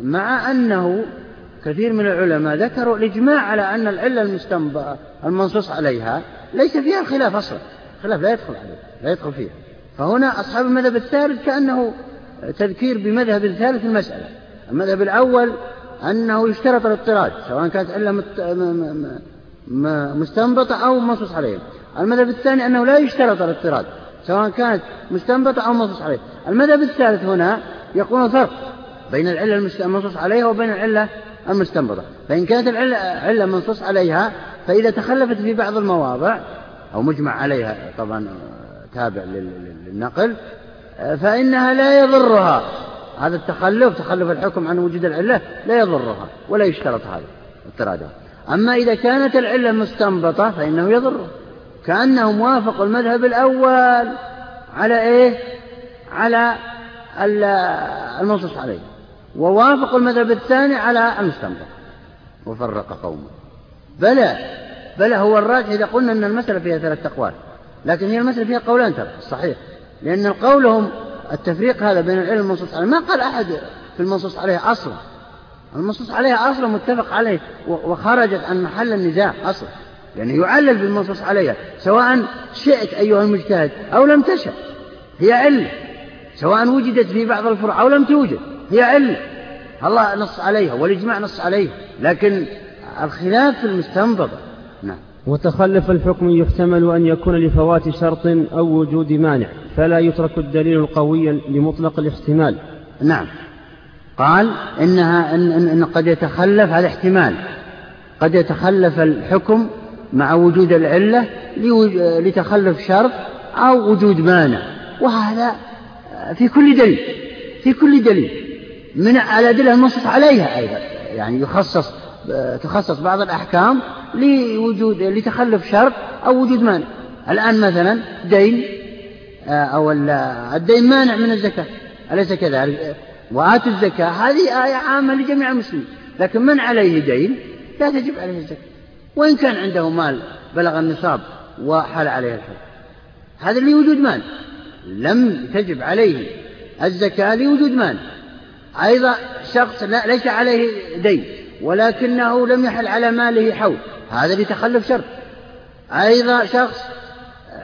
مع أنه كثير من العلماء ذكروا الإجماع على أن العلة المستنبأ المنصوص عليها ليس فيها خلاف أصلا. خلاف لا يدخل عليه لا يدخل فيها. فهنا أصحاب المذهب الثالث كأنه تذكير بمذهب ثالث في المسألة. المذهب الأول أنه يشترط الاضطراد سواء كانت علة مستنبطة أو منصوص عليها. المذهب الثاني أنه لا يشترط الاضطراد سواء كانت مستنبطة أو منصوص عليها. المذهب الثالث هنا يقول فرق. بين العلة المنصوص عليها وبين العلة المستنبطة. فإن كانت العلة علة منصوص عليها فإذا تخلفت في بعض المواضع أو مجمع عليها طبعا تابع للنقل فإنها لا يضرها. هذا التخلف تخلف الحكم عن وجود العلة لا يضرها ولا يشترط هذا اضطرادها أما إذا كانت العلة مستنبطة فإنه يضره كأنهم وافقوا المذهب الأول على إيه؟ على المنصوص عليه. ووافقوا المذهب الثاني على المستنبط وفرق قومه. بلى بلى هو الراجح إذا قلنا أن المسألة فيها ثلاث أقوال. لكن هي المسألة فيها قولان ترى صحيح. لأن قولهم التفريق هذا بين العلم والمنصوص عليه. ما قال أحد في المنصوص عليه أصلا. المنصوص عليها أصلا متفق عليه وخرجت عن محل النزاع أصلا. يعني يعلل بالمنصوص عليها سواء شئت أيها المجتهد أو لم تشأ. هي علة سواء وجدت في بعض الفروع أو لم توجد. هي علة الله نص عليها والإجماع نص عليه لكن الخلاف في المستنبطة. نعم. وتخلف الحكم يحتمل أن يكون لفوات شرط أو وجود مانع فلا يترك الدليل القوي لمطلق الاحتمال. نعم. قال إنها إن, إن, إن قد يتخلف هذا احتمال قد يتخلف الحكم مع وجود العلة لتخلف شرط أو وجود مانع. وهذا في كل دليل في كل دليل. من الأدلة المنصوص عليها أيضا. يعني يخصص تخصص بعض الأحكام لوجود لتخلف شرط أو وجود مانع. الآن مثلا دين آه، أو الدين مانع من الزكاة. أليس كذلك؟ وآتوا الزكاة هذه آية عامة لجميع المسلمين. لكن من عليه دين؟ لا تجب عليه الزكاة. وإن كان عنده مال بلغ النصاب وحال عليه الحول هذا لوجود مال لم تجب عليه الزكاة لوجود مال أيضا شخص ليس عليه دين ولكنه لم يحل على ماله حول هذا لتخلف شرط. أيضا شخص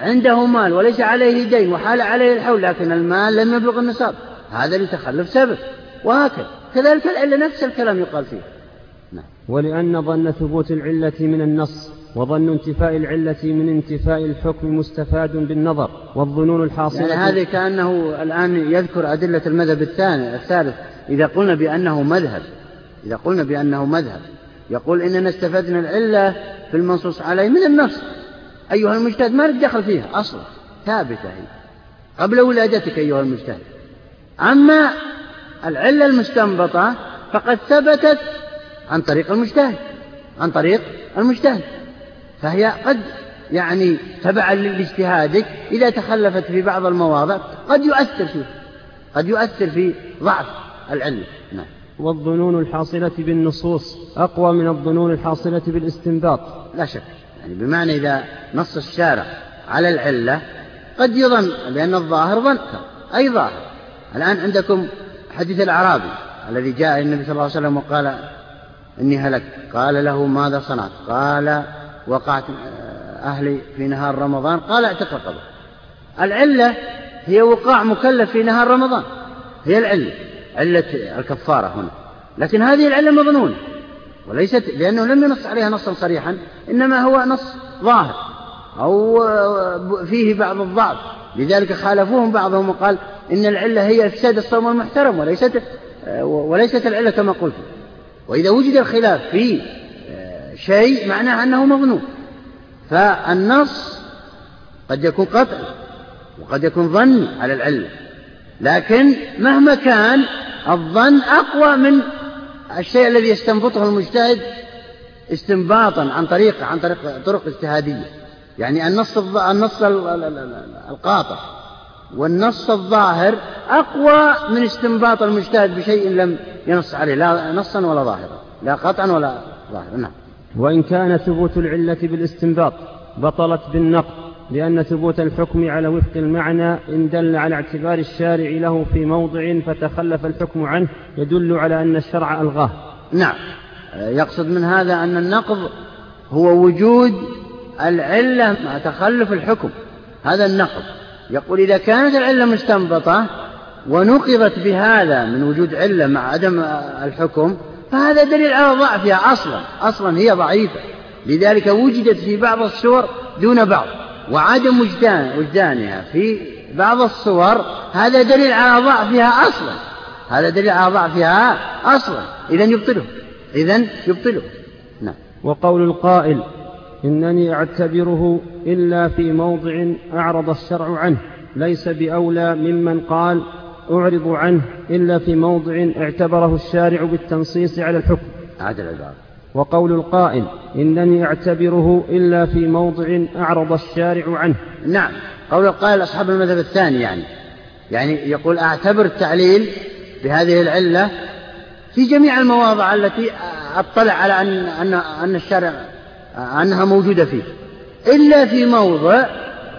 عنده مال وليس عليه دين وحال عليه الحول لكن المال لم يبلغ النصاب هذا لتخلف سبب. وهكذا كذلك العلة نفس الكلام يقال فيه. نعم. ولأن ظن ثبوت العلة من النص. وظن انتفاء العلة من انتفاء الحكم مستفاد بالنظر والظنون الحاصلة يعني هذه كأنه الآن يذكر أدلة المذهب الثاني الثالث. إذا قلنا بأنه مذهب إذا قلنا بأنه مذهب يقول إننا استفدنا العلة في المنصوص عليه من النص. أيها المجتهد ما دخل فيها؟ أصلا ثابتة هي. قبل ولادتك أيها المجتهد. أما العلة المستنبطة فقد ثبتت عن طريق المجتهد عن طريق المجتهد. فهي قد يعني تبعا لاجتهادك إذا تخلفت في بعض المواضع قد يؤثر فيه قد يؤثر في ضعف العلة نعم. والظنون الحاصلة بالنصوص أقوى من الظنون الحاصلة بالاستنباط. لا شك. يعني بمعنى إذا نص الشارع على العلة قد يظن لأن الظاهر ظن أي ظاهر؟ الآن عندكم حديث الأعرابي الذي جاء النبي صلى الله عليه وسلم وقال إني هلكت قال له ماذا صنعت؟ قال وقعت أهلي في نهار رمضان قال اعتق رقبه العلة هي وقاع مكلف في نهار رمضان. هي العلة علة الكفارة هنا. لكن هذه العلة مظنونة وليست لأنه لم ينص عليها نصا صريحا إنما هو نص ظاهر أو فيه بعض الضعف. لذلك خالفوهم بعضهم وقال إن العلة هي إفساد الصوم المحترم وليست وليست العلة كما قلت. وإذا وجد الخلاف في شيء معناه أنه مظنون. فالنص قد يكون قطعي وقد يكون ظني على العلة لكن مهما كان الظن أقوى من الشيء الذي يستنبطه المجتهد استنباطا عن طريق عن طريق طرق اجتهادية. يعني النص النص القاطع. والنص الظاهر أقوى من استنباط المجتهد بشيء لم ينص عليه لا نصا ولا ظاهرا لا قطعا ولا ظاهرا. نعم. وإن كان ثبوت العلة بالاستنباط بطلت بالنقد لأن ثبوت الحكم على وفق المعنى إن دل على اعتبار الشارع له في موضع فتخلف الحكم عنه يدل على أن الشرع ألغاه. نعم. يقصد من هذا أن النقض هو وجود العلة مع تخلف الحكم. هذا النقض. يقول إذا كانت العلة مستنبطة ونقضت بهذا من وجود علة مع عدم الحكم فهذا دليل على ضعفها أصلا. أصلا هي ضعيفة. لذلك وجدت في بعض الصور دون بعض. وعدم وجدان وجدانها في بعض الصور هذا دليل على ضعفها أصلا. هذا دليل على ضعفها أصلا. إذا يبطله. إذا يبطله. نعم. وقول القائل إنني أعتبره إلا في موضع أعرض الشرع عنه ليس بأولى ممن قال أعرض عنه إلا في موضع اعتبره الشارع بالتنصيص على الحكم. عاد العبارة. وقول القائل إنني أعتبره إلا في موضع أعرض الشارع عنه. نعم. قول القائل أصحاب المذهب الثاني يعني. يعني يقول أعتبر التعليل بهذه العلة في جميع المواضع التي أطلع على أن أن أن الشارع أنها موجودة فيه. إلا في موضع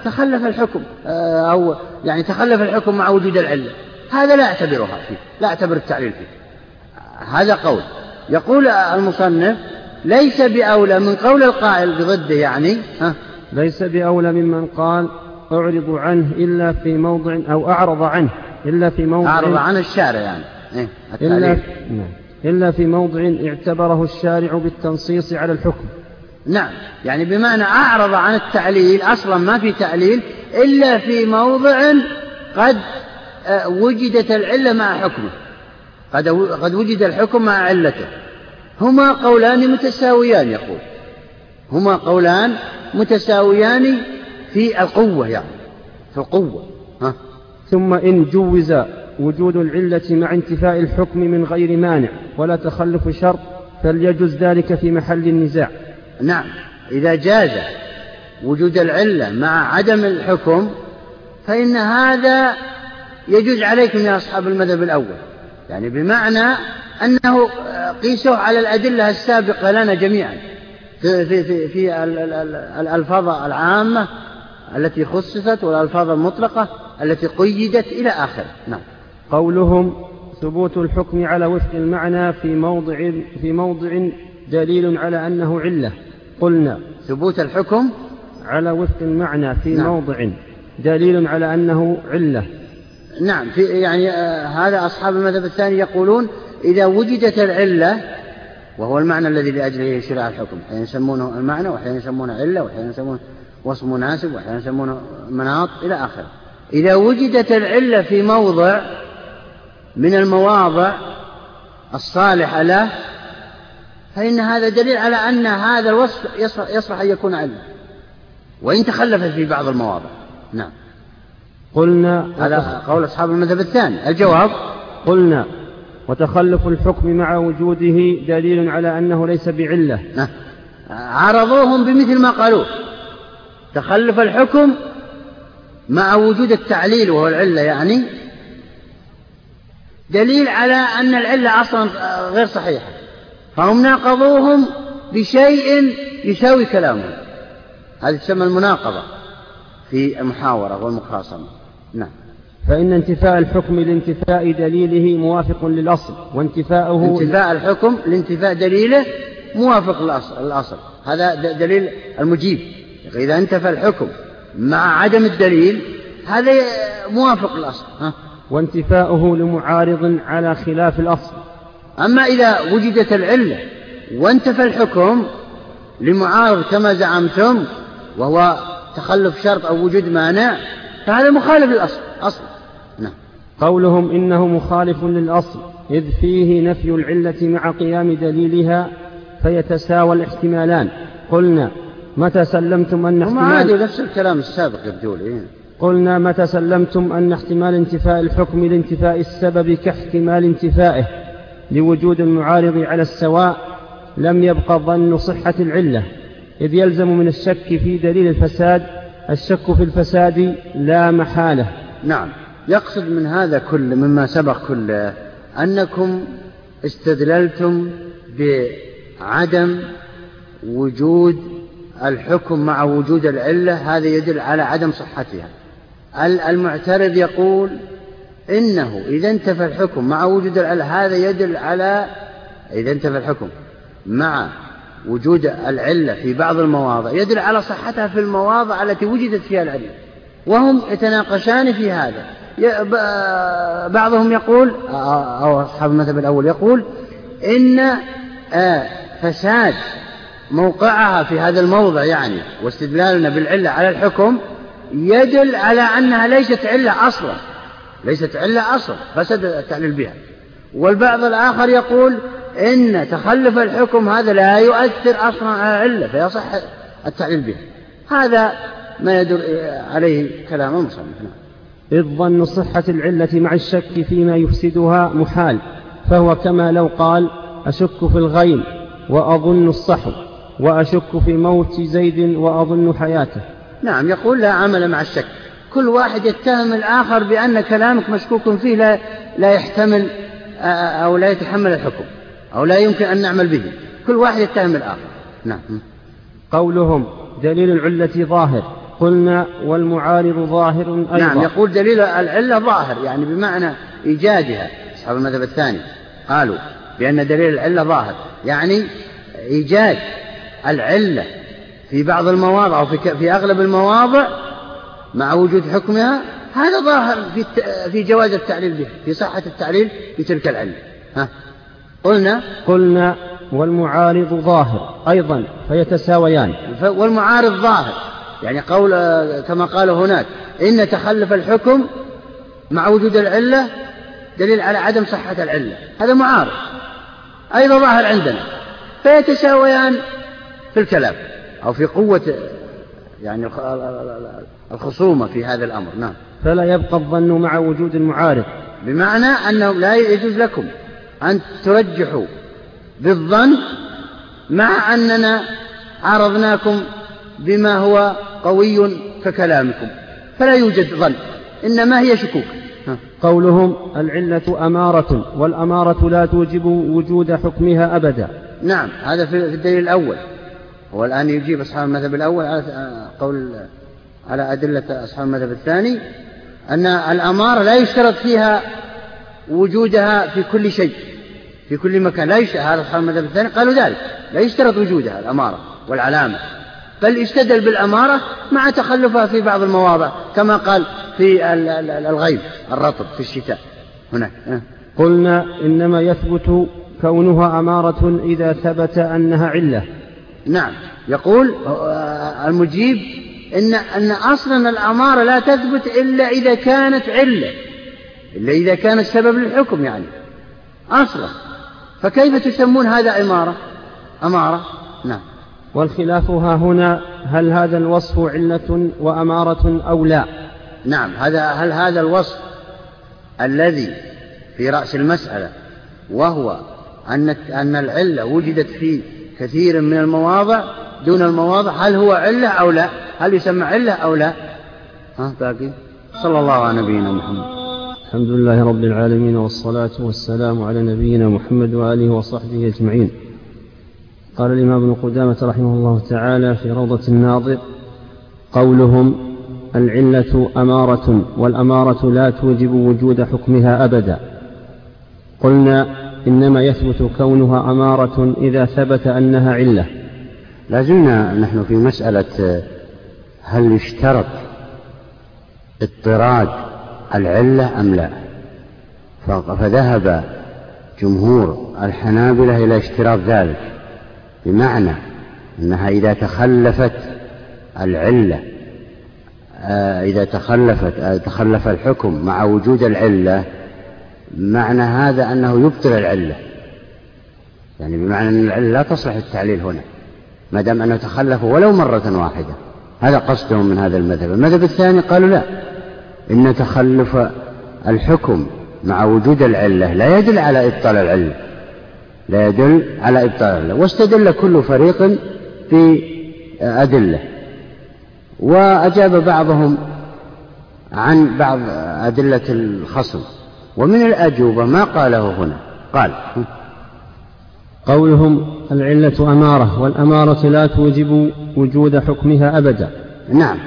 تخلف الحكم آه، أو يعني تخلف الحكم مع وجود العلة. هذا لا أعتبرها فيه لا أعتبر التعليل فيه. هذا قول. يقول المصنف ليس بأولى من قول القائل بضده يعني ها؟ ليس بأولى ممن قال أعرض عنه إلا في موضع أو أعرض عنه إلا في موضع أعرض عن الشارع يعني. إيه إلا, نعم. إلا في موضع اعتبره الشارع بالتنصيص على الحكم. نعم. يعني بمعنى أعرض عن التعليل أصلا ما في تعليل إلا في موضع قد وجدت العلة مع حكمه. قد قد وجد الحكم مع علته. هما قولان متساويان يقول. هما قولان متساويان في القوة يعني. في القوة. ها؟ ثم إن جوز وجود العلة مع انتفاء الحكم من غير مانع ولا تخلف شرط فليجز ذلك في محل النزاع. نعم. إذا جاز وجود العلة مع عدم الحكم فإن هذا يجوز عليكم يا أصحاب المذهب الأول. يعني بمعنى أنه قيسوا على الأدلة السابقة لنا جميعا. في, في, في, في الألفاظ العامة التي خصصت والألفاظ المطلقة التي قيدت إلى آخره نعم. قولهم ثبوت الحكم على وفق المعنى في موضع في موضع دليل على أنه علة. قلنا ثبوت الحكم على وفق المعنى في نعم. موضع دليل على أنه علة. نعم في يعني آه هذا أصحاب المذهب الثاني يقولون إذا وجدت العلة وهو المعنى الذي لأجله شرع الحكم أحيانا يسمونه المعنى وأحيانا يسمونه علة وأحيانا يسمونه وصف مناسب وأحيانا يسمونه مناط إلى آخره. إذا وجدت العلة في موضع من المواضع الصالحة له فإن هذا دليل على أن هذا الوصف يصلح أن يكون علة. وإن تخلفت في بعض المواضع. نعم. قلنا هذا قول أصحاب المذهب الثاني. الجواب؟ قلنا وتخلف الحكم مع وجوده دليل على أنه ليس بعلة. نعم. عرضوهم بمثل ما قالوه تخلف الحكم مع وجود التعليل وهو العلة يعني دليل على أن العلة أصلا غير صحيحة. فهم ناقضوهم بشيء يساوي كلامهم. هذه تسمى المناقضة في المحاورة والمخاصمة. نعم. فإن انتفاء الحكم لانتفاء دليله موافق للأصل وانتفاؤه انتفاء الحكم لانتفاء دليله موافق للأصل الأصل هذا دليل المجيب. إذا انتفى الحكم مع عدم الدليل هذا موافق للأصل. ها؟ وانتفاؤه لمعارض على خلاف الأصل. أما إذا وجدت العلة وانتفى الحكم لمعارض كما زعمتم وهو تخلف شرط أو وجود مانع فهذا مخالف للأصل أصل. نعم. قولهم إنه مخالف للأصل إذ فيه نفي العلة مع قيام دليلها فيتساوى الاحتمالان. قلنا متى سلمتم أن احتمال هم نفس الكلام السابق يبدو لي قلنا متى سلمتم أن احتمال انتفاء الحكم لانتفاء السبب كاحتمال انتفائه لوجود المعارض على السواء؟ لم يبق ظن صحة العلة إذ يلزم من الشك في دليل الفساد الشك في الفساد لا محالة. نعم. يقصد من هذا كله مما سبق كله أنكم استدللتم بعدم وجود الحكم مع وجود العلة هذا يدل على عدم صحتها. المعترض يقول إنه إذا انتفى الحكم مع وجود العلة هذا يدل على إذا انتفى الحكم مع وجود العلة في بعض المواضع يدل على صحتها في المواضع التي وجدت فيها العلة وهم يتناقشان في هذا. بعضهم يقول أو أصحاب المذهب الأول يقول إن فساد موقعها في هذا الموضع يعني واستدلالنا بالعلة على الحكم يدل على أنها ليست علة أصلا. ليست علة أصلا فسد التعليل بها. والبعض الآخر يقول إن تخلف الحكم هذا لا يؤثر أصلا على العلة فيصح التعليل بها. هذا ما يدل عليه كلام المصنف. إذ ظن صحة العلة مع الشك فيما يفسدها محال فهو كما لو قال أشك في الغيم وأظن الصحو وأشك في موت زيد وأظن حياته. نعم يقول لا عمل مع الشك. كل واحد يتهم الآخر بأن كلامك مشكوك فيه لا, لا يحتمل أو لا يتحمل الحكم. أو لا يمكن أن نعمل به. كل واحد يتهم الآخر نعم. قولهم دليل العلة ظاهر. قلنا والمعارض ظاهر أيضا. نعم يقول دليل العلة ظاهر يعني بمعنى إيجادها. أصحاب المذهب الثاني قالوا بأن دليل العلة ظاهر. يعني إيجاد العلة في بعض المواضع أو في, في أغلب المواضع مع وجود حكمها. هذا ظاهر في في جواز التعليل به في صحة التعليل بتلك العلة. ها؟ قلنا قلنا والمعارض ظاهر أيضا فيتساويان. والمعارض ظاهر. يعني قول كما قال هناك إن تخلف الحكم مع وجود العلة دليل على عدم صحة العلة. هذا معارض. أيضا ظاهر عندنا. فيتساويان في الكلام أو في قوة يعني الخصومة في هذا الأمر. نعم. فلا يبقى الظن مع وجود المعارض. بمعنى أنه لا يجوز لكم. أن ترجحوا بالظن مع أننا عرضناكم بما هو قوي ككلامكم. فلا يوجد ظن إنما هي شكوك. قولهم العلة أمارة والأمارة لا توجب وجود حكمها أبدا. نعم هذا في الدليل الأول. هو الآن يجيب أصحاب المذهب الأول على قول على أدلة أصحاب المذهب الثاني أن الأمارة لا يشترط فيها وجودها في كل شيء. في كل مكان. لا يشترط هذا أصحاب المذهب الثاني قالوا ذلك. لا يشترط وجودها الأمارة والعلامة. بل يستدل بالأمارة مع تخلفها في بعض المواضع كما قال في الغيب الرطب في الشتاء. هناك قلنا إنما يثبت كونها أمارة إذا ثبت أنها علة. نعم. يقول آه، المجيب إن أن أصلا الأمارة لا تثبت إلا إذا كانت علة. إلا إذا كانت سبب للحكم يعني. أصلا. فكيف تسمون هذا إمارة أمارة نعم. والخلاف ها هنا هل هذا الوصف علة وأمارة أو لا؟ نعم. هذا هل هذا الوصف الذي في رأس المسألة وهو أن أن العلة وجدت في كثير من المواضع دون المواضع هل هو علة أو لا؟ هل يسمى علة أو لا؟ ها باقي. صلى الله على نبينا محمد. الحمد لله رب العالمين والصلاة والسلام على نبينا محمد وآله وصحبه أجمعين. قال الإمام ابن قدامة رحمه الله تعالى في روضة الناظر قولهم العلة أمارة والأمارة لا توجب وجود حكمها أبدا. قلنا إنما يثبت كونها أمارة إذا ثبت أنها علة. لازلنا نحن في مسألة هل يشترط اضطراد العلة أم لا؟ فذهب جمهور الحنابلة إلى اشتراط ذلك بمعنى أنها إذا تخلفت العلة آه، إذا تخلفت آه، تخلف الحكم مع وجود العلة معنى هذا أنه يبطل العلة. يعني بمعنى أن العلة لا تصلح التعليل هنا ما دام أنه تخلف ولو مرة واحدة. هذا قصدهم من هذا المذهب. المذهب الثاني قالوا لا إن تخلف الحكم مع وجود العلة لا يدل على إبطال العلة لا يدل على إبطال العلة واستدل كل فريق في أدلة. وأجاب بعضهم عن بعض أدلة الخصم. ومن الأجوبة ما قاله هنا قال قولهم العلة أمارة والأمارة لا توجب وجود حكمها أبدا. نعم.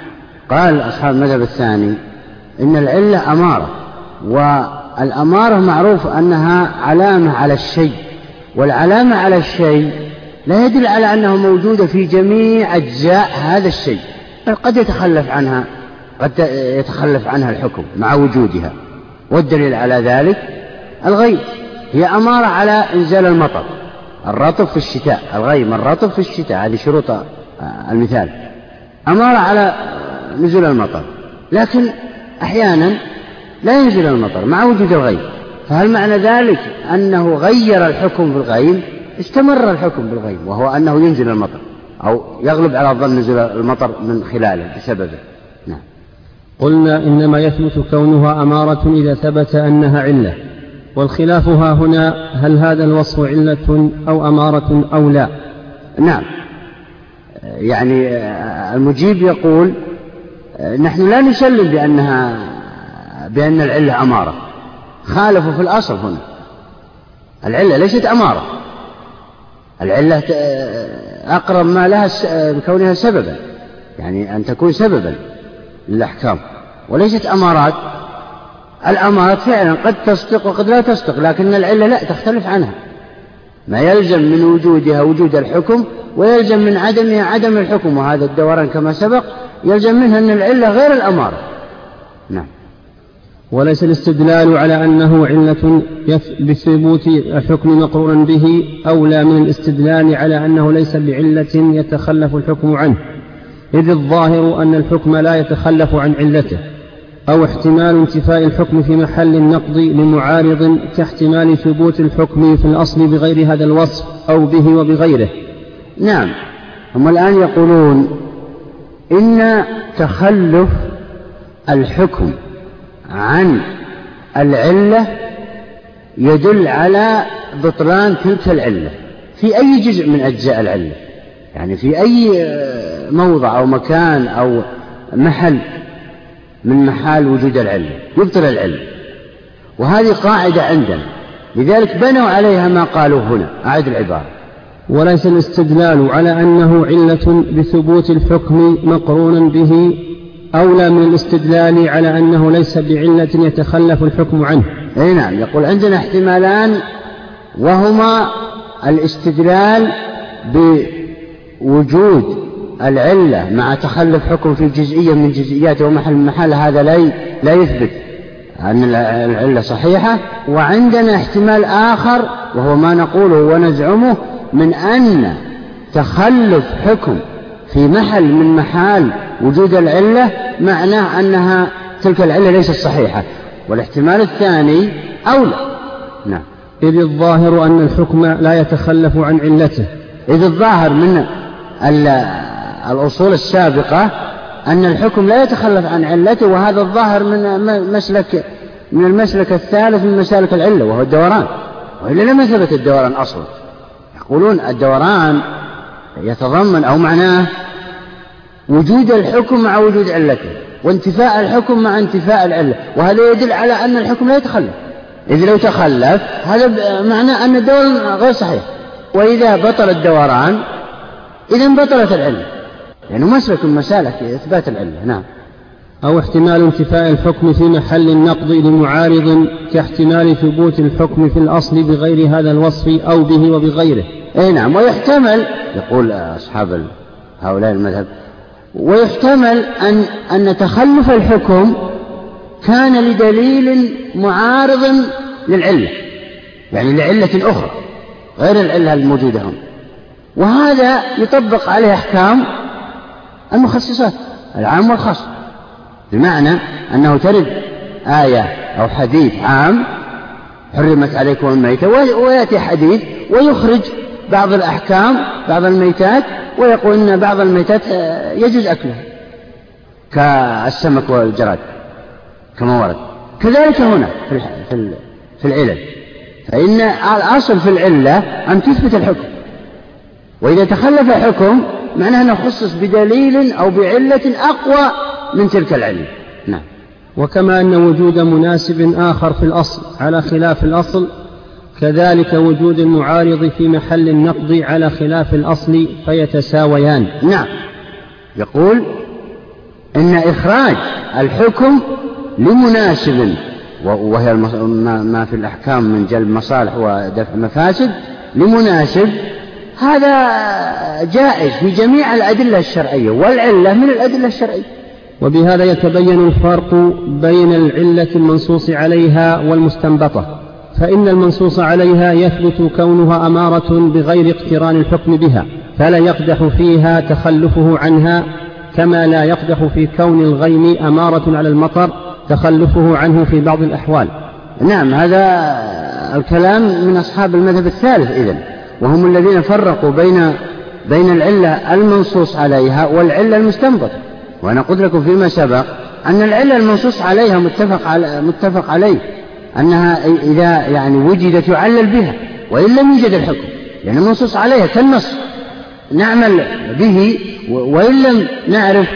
قال أصحاب المذهب الثاني إن العلة أمارة والأمارة معروف أنها علامة على الشيء والعلامة على الشيء لا يدل على أنه موجودة في جميع أجزاء هذا الشيء قد يتخلف عنها قد يتخلف عنها الحكم مع وجودها والدليل على ذلك الغيب هي أمارة على إنزال المطر الرطب في الشتاء الغيم الرطب في الشتاء هذه شروط المثال أمارة على نزول المطر لكن أحيانا لا ينزل المطر مع وجود الغيم فهل معنى ذلك أنه غير الحكم بالغيم استمر الحكم بالغيم وهو أنه ينزل المطر أو يغلب على الظن نزول المطر من خلاله بسببه. نعم. قلنا إنما يثبت كونها أمارة إذا ثبت أنها علة. والخلاف ها هنا هل هذا الوصف علة أو أمارة أو لا؟ نعم. يعني المجيب يقول نحن لا نسلم بأنها بأن العلة أمارة. خالفوا في الأصل هنا. العلة ليست أمارة. العلة أقرب ما لها بكونها سببا. يعني أن تكون سببا للأحكام. وليست أمارات. الأمارات فعلا قد تصدق وقد لا تصدق لكن العلة لا تختلف عنها. ما يلزم من وجودها وجود الحكم ويلزم من عدمها عدم الحكم وهذا الدوران كما سبق. يلزم منها أن العلة غير الأمارة. نعم. وليس الاستدلال على أنه علة بثبوت الحكم مقرونا به أولى من الاستدلال على أنه ليس بعلة يتخلف الحكم عنه. إذ الظاهر أن الحكم لا يتخلف عن علته أو احتمال انتفاء الحكم في محل النقض لمعارض كاحتمال ثبوت الحكم في الأصل بغير هذا الوصف أو به وبغيره. نعم. هم الآن يقولون إن تخلف الحكم عن العلة يدل على بطلان تلك العلة. في أي جزء من أجزاء العلة؟ يعني في أي موضع أو مكان أو محل من محال وجود العلة؟ يبطل العلة. وهذه قاعدة عندنا. لذلك بنوا عليها ما قالوا هنا. أعد العبارة. وليس الاستدلال على أنه علة بثبوت الحكم مقرونا به أولى من الاستدلال على أنه ليس بعلة يتخلف الحكم عنه. أي نعم يقول عندنا احتمالان وهما الاستدلال بوجود العلة مع تخلف حكم في جزئية من جزئياته ومحل من محل هذا لا لا يثبت أن العلة صحيحة. وعندنا احتمال آخر وهو ما نقوله ونزعمه من أن تخلف حكم في محل من محال وجود العلة معناه أنها تلك العلة ليست صحيحة. والاحتمال الثاني أولى. نعم. إذ الظاهر أن الحكم لا يتخلف عن علته. إذ الظاهر من الأصول السابقة أن الحكم لا يتخلف عن علته وهذا الظاهر من مسلك من المسلك الثالث من مسالك العلة وهو الدوران. وإلا لما ثبت الدوران أصلا. يقولون الدوران يتضمن أو معناه وجود الحكم مع وجود علته وانتفاء الحكم مع انتفاء العلة وهذا يدل على أن الحكم لا يتخلف. إذ لو تخلف هذا معناه أن الدوران غير صحيح. وإذا بطل الدوران إذا بطلت العلة. لأنه يعني مسلك من مسالك إثبات العلة نعم. أو احتمال انتفاء الحكم في محل النقض لمعارض كاحتمال ثبوت الحكم في الأصل بغير هذا الوصف أو به وبغيره. أي نعم ويحتمل يقول أصحاب هؤلاء المذهب ويحتمل أن أن تخلف الحكم كان لدليل معارض للعلة يعني لعلة أخرى غير العلة الموجودة هنا وهذا يطبق عليه أحكام المخصصات العام والخاص. بمعنى أنه ترد آية أو حديث عام حرمت عليكم الميتة ويأتي حديث ويخرج بعض الأحكام بعض الميتات ويقول إن بعض الميتات آه، يجوز أكلها كالسمك والجراد كما ورد. كذلك هنا في في العلل. فإن الأصل في العلة أن تثبت الحكم. وإذا تخلف حكم معناه أنه خصص بدليل أو بعلة أقوى من تلك العلة. نعم. وكما أن وجود مناسب آخر في الأصل على خلاف الأصل كذلك وجود المعارض في محل النقض على خلاف الأصل فيتساويان. نعم. يقول إن إخراج الحكم لمناسب وهي ما في الأحكام من جلب مصالح ودفع مفاسد لمناسب هذا جائز في جميع الأدلة الشرعية والعلة من الأدلة الشرعية. وبهذا يتبين الفرق بين العلة المنصوص عليها والمستنبطة فإن المنصوص عليها يثبت كونها أمارة بغير اقتران الحكم بها فلا يقدح فيها تخلفه عنها كما لا يقدح في كون الغيم أمارة على المطر تخلفه عنه في بعض الأحوال. نعم هذا الكلام من أصحاب المذهب الثالث إذن وهم الذين فرقوا بين بين العلة المنصوص عليها والعلة المستنبطة. وأنا قلت لكم فيما سبق أن العلة المنصوص عليها متفق على متفق عليه أنها إذا يعني وجدت يعلل بها وإن لم يوجد الحكم لأن المنصوص عليها كالنص. نعمل به وإن لم نعرف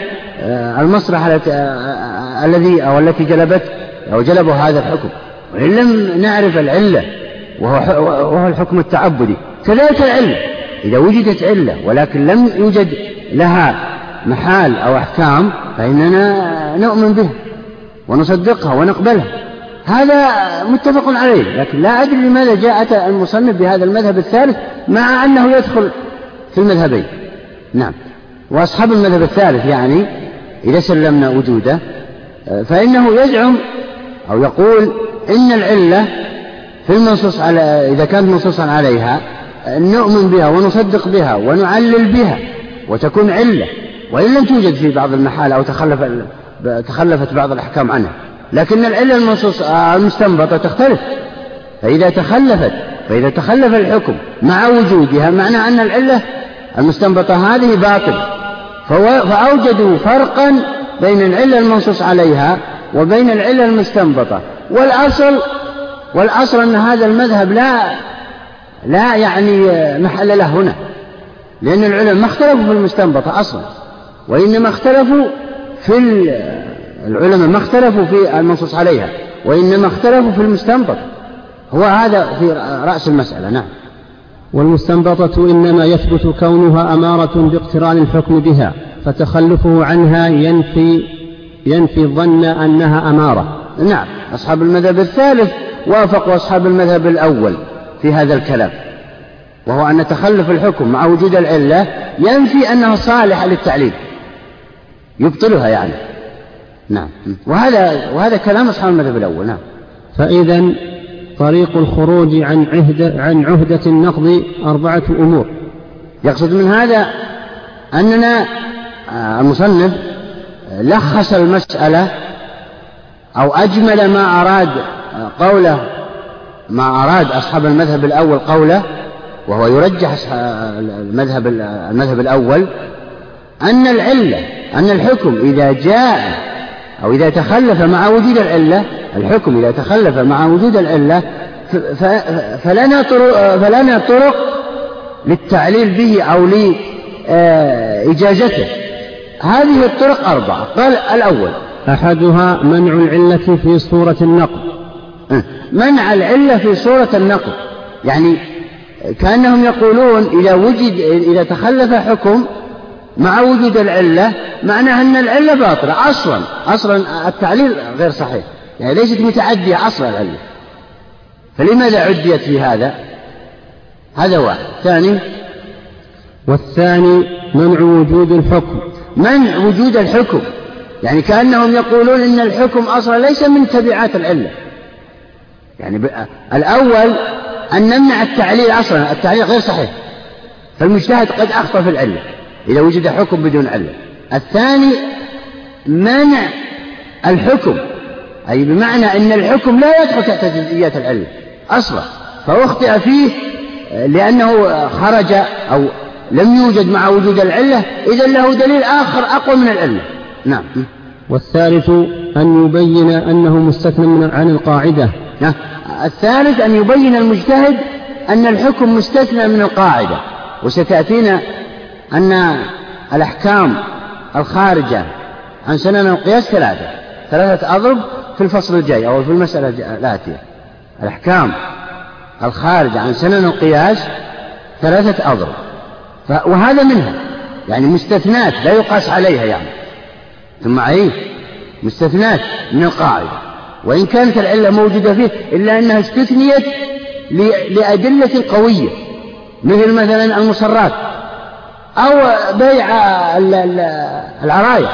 آه، المصلحة آه، الذي أو التي جلبت أو جلبوا هذا الحكم. وإن لم نعرف العلة وهو, وهو الحكم التعبدي كذلك العلة. إذا وجدت علة ولكن لم يوجد لها محال أو أحكام فإننا نؤمن بها ونصدقها ونقبلها. هذا متفق عليه لكن لا أدري لماذا جاءت المصنف بهذا المذهب الثالث مع أنه يدخل في المذهبين. نعم. وأصحاب المذهب الثالث يعني إذا سلمنا وجوده فإنه يزعم أو يقول إن العلة في المنصوص على إذا كانت منصوصا عليها نؤمن بها ونصدق بها ونعلل بها وتكون علة. وإن لم توجد في بعض المحال أو تخلف تخلفت بعض الأحكام عنها لكن العلة المنصوص المستنبطة تختلف. فإذا تخلفت فإذا تخلف الحكم مع وجودها معنى أن العلة المستنبطة هذه باطلة. فأوجدوا فرقا بين العلة المنصوص عليها وبين العلة المستنبطة. والأصل والأصل أن هذا المذهب لا لا يعني محل له هنا. لأن العلماء ما اختلفوا في المستنبطة أصلا. وإنما اختلفوا في العلماء ما اختلفوا في المنصوص عليها وإنما اختلفوا في المستنبط. هو هذا في رأس المسألة نعم. والمستنبطة إنما يثبت كونها أمارة باقتران الحكم بها فتخلفه عنها ينفي ينفي الظن أنها أمارة. نعم. أصحاب المذهب الثالث وافقوا أصحاب المذهب الأول في هذا الكلام وهو أن تخلف الحكم مع وجود العلة ينفي أنها صالحة للتعليل يبطلها يعني. نعم. وهذا وهذا كلام أصحاب المذهب الأول. نعم. فإذا طريق الخروج عن عهدة عن عهدة النقض أربعة أمور. يقصد من هذا أننا آه، المصنف لخص المسألة أو أجمل ما أراد آه، قوله ما أراد أصحاب المذهب الأول قوله وهو يرجح المذهب المذهب الأول أن العلة أن الحكم إذا جاء أو إذا تخلف مع وجود العلة الحكم إذا تخلف مع وجود العلة فلنا طرق, فلنا طرق للتعليل به أو لإجازته. هذه الطرق أربعة. قال الأول أحدها منع العلة في صورة النقد منع العلة في صورة النقد يعني كأنهم يقولون إذا وجد إذا تخلف حكم مع وجود العلة معناه أن العلة باطلة أصلا أصلا التعليل غير صحيح يعني ليست متعدية أصلا العلة. فلماذا عديت في هذا؟ هذا واحد. ثاني والثاني منع وجود الحكم. منع وجود الحكم يعني كأنهم يقولون إن الحكم أصلا ليس من تبعات العلة. يعني الأول أن نمنع التعليل أصلا التعليل غير صحيح فالمجتهد قد أخطأ في العلة. إذا وجد حكم بدون علة الثاني منع الحكم. أي بمعنى أن الحكم لا يدخل تحت جزئيات العلة أصلا. فأخطئ فيه لأنه خرج أو لم يوجد مع وجود العلة. إذا له دليل آخر أقوى من العلة نعم. والثالث أن يبين أنه مستثنى عن القاعدة. نعم. الثالث أن يبين المجتهد أن الحكم مستثنى من القاعدة. وستأتينا أن الأحكام الخارجة عن سنن القياس ثلاثة. ثلاثة أضرب في الفصل الجاي أو في المسألة الآتية الأحكام الخارج عن سنن القياس ثلاثة أضرب. وهذا منها. يعني مستثنات لا يقاس عليها يعني. ثم عيه مستثنات من القاعدة. وإن كانت العلة موجودة فيه إلا أنها استثنيت لأدلة قوية. مثل مثلا المصرات. أو بيع العراية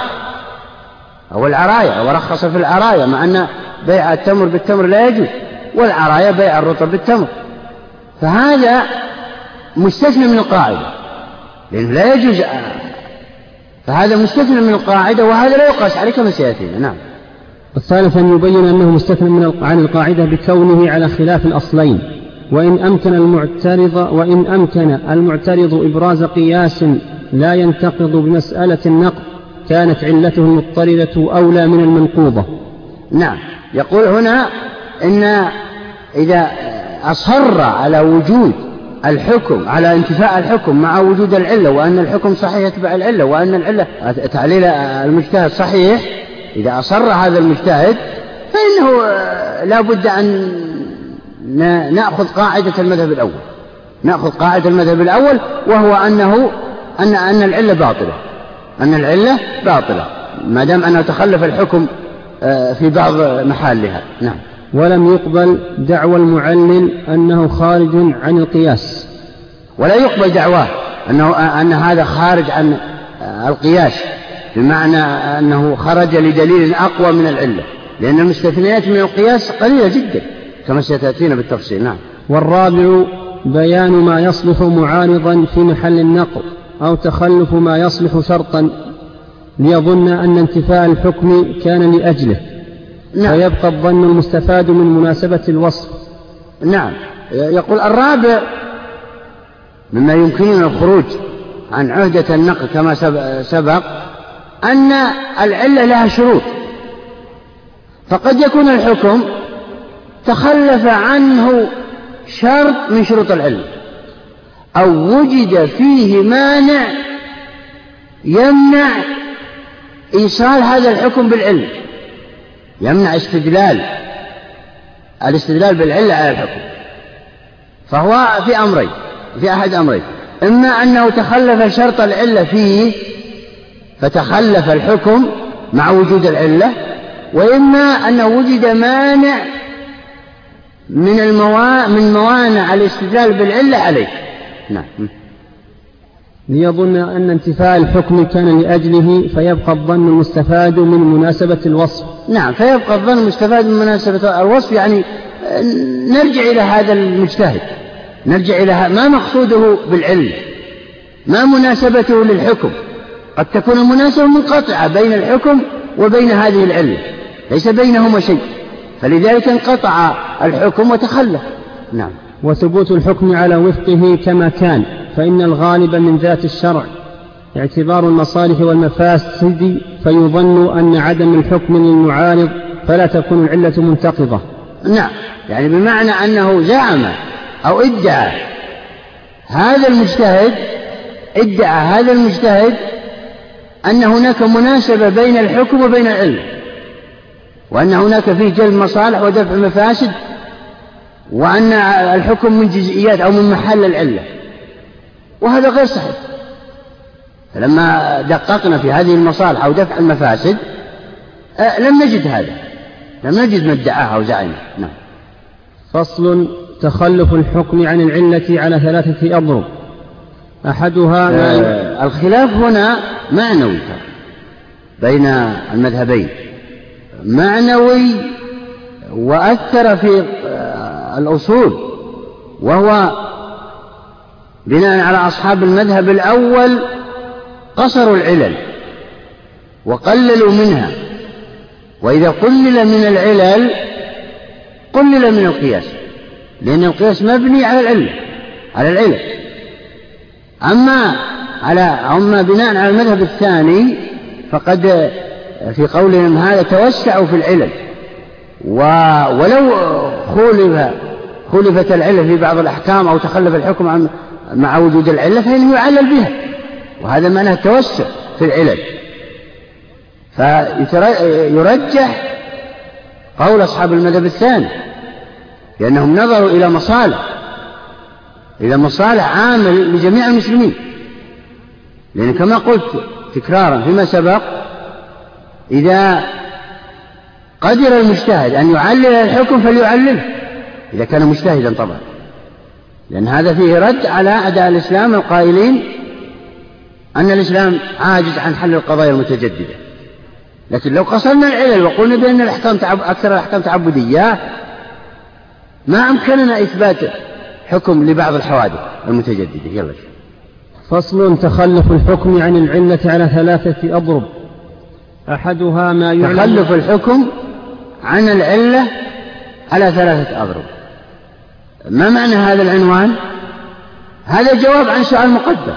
أو العراية ورخص في العراية مع أن بيع التمر بالتمر لا يجوز والعراية بيع الرطب بالتمر. فهذا مستثنى من القاعدة لأنه لا يجوز فهذا مستثنى من القاعدة وهذا لا يقاس عليه كما سيأتينا. نعم. الثالث أن يبين أنه مستثنى من عن القاعدة بكونه على خلاف الأصلين. وإن أمكن المعترض وإن أمكن المعترض إبراز قياس لا ينتقض بمسألة النقض كانت علته المضطردة أولى من المنقوضة. نعم. يقول هنا إن إذا أصر على وجود الحكم على انتفاء الحكم مع وجود العلة وأن الحكم صحيح يتبع العلة وأن العلة تعليل المجتهد صحيح إذا أصر هذا المجتهد فإنه لا بد أن نأخذ قاعدة المذهب الأول. نأخذ قاعدة المذهب الأول وهو أنه أن أن العلة باطلة. أن العلة باطلة. ما دام أنه تخلف الحكم آه، في بعض محلها. نعم. ولم يقبل دعوى المعلل أنه خارج عن القياس. ولا يقبل دعواه أنه أن هذا خارج عن القياس بمعنى أنه خرج لدليل أقوى من العلة. لأن المستثنيات من القياس قليلة جدا. كما ستأتينا بالتفصيل نعم. والرابع بيان ما يصلح معارضا في محل النقل أو تخلف ما يصلح شرطا ليظن أن انتفاء الحكم كان لأجله. نعم. فيبقى الظن المستفاد من مناسبة الوصف. نعم. يقول الرابع مما يمكننا الخروج عن عهدة النقل كما سبق أن العلة لها شروط. فقد يكون الحكم تخلف عنه شرط من شروط العلة أو وجد فيه مانع يمنع إيصال هذا الحكم بالعلم يمنع استدلال الاستدلال بالعلة على الحكم فهو في أمرين في أحد أمرين إما أنه تخلف شرط العلة فيه فتخلف الحكم مع وجود العلة وإما أنه وجد مانع من الموا... من موانع الاستدلال بالعلة عليه نعم. ليظن أن انتفاء الحكم كان لأجله فيبقى الظن المستفاد من مناسبة الوصف. نعم فيبقى الظن المستفاد من مناسبة الوصف يعني نرجع إلى هذا المجتهد. نرجع إلى ما مقصوده بالعلم ما مناسبته للحكم؟ قد تكون المناسبة منقطعة بين الحكم وبين هذه العلة. ليس بينهما شيء. فلذلك انقطع الحكم وتخلف. نعم. وثبوت الحكم على وفقه كما كان فإن الغالب من ذات الشرع. اعتبار المصالح والمفاسد فيظن أن عدم الحكم للمعارض فلا تكون العلة منتقضة. نعم. يعني بمعنى أنه زعم أو ادعى هذا المجتهد ادعى هذا المجتهد أن هناك مناسبة بين الحكم وبين العلم وأن هناك فيه جلب مصالح ودفع مفاسد وأن الحكم من جزئيات أو من محل العلة. وهذا غير صحيح. فلما دققنا في هذه المصالح أو دفع المفاسد آه، لم نجد هذا. لم نجد ما ادعاه أو زعمه. نعم. فصل تخلف الحكم عن العلة على ثلاثة أضرب. أحدها ما آه الخلاف هنا معنوي بين المذهبين. معنوي وأثر في آه، الأصول وهو بناء على أصحاب المذهب الأول قصروا العلل وقللوا منها وإذا قلل من العلل قلل من القياس لأن القياس مبني على العلة على العلة. أما على أما بناء على المذهب الثاني فقد في قولهم هذا توسعوا في العلل ولو خولف خولفت العلة في بعض الأحكام أو تخلف الحكم عن مع وجود العلة فإنه يعلل بها. وهذا معناه التوسع في العلل فيرجح قول أصحاب المذهب الثاني لأنهم نظروا إلى مصالح إذا مصالح عامل لجميع المسلمين. لأن كما قلت تكرارا فيما سبق إذا قدر المجتهد أن يعلل الحكم فليعلله إذا كان مجتهدا طبعا. لأن هذا فيه رد على أعداء الإسلام القائلين أن الإسلام عاجز عن حل القضايا المتجددة. لكن لو قصرنا العلل وقلنا بأن الأحكام تعب أكثر الأحكام تعبدية ما أمكننا إثبات حكم لبعض الحوادث المتجددة. يلا. فصل تخلف الحكم عن العلة على ثلاثة أضرب. أحدها ما يعلم تخلف الحكم عن العلة على ثلاثة أضرب. ما معنى هذا العنوان؟ هذا جواب عن سؤال مقدم.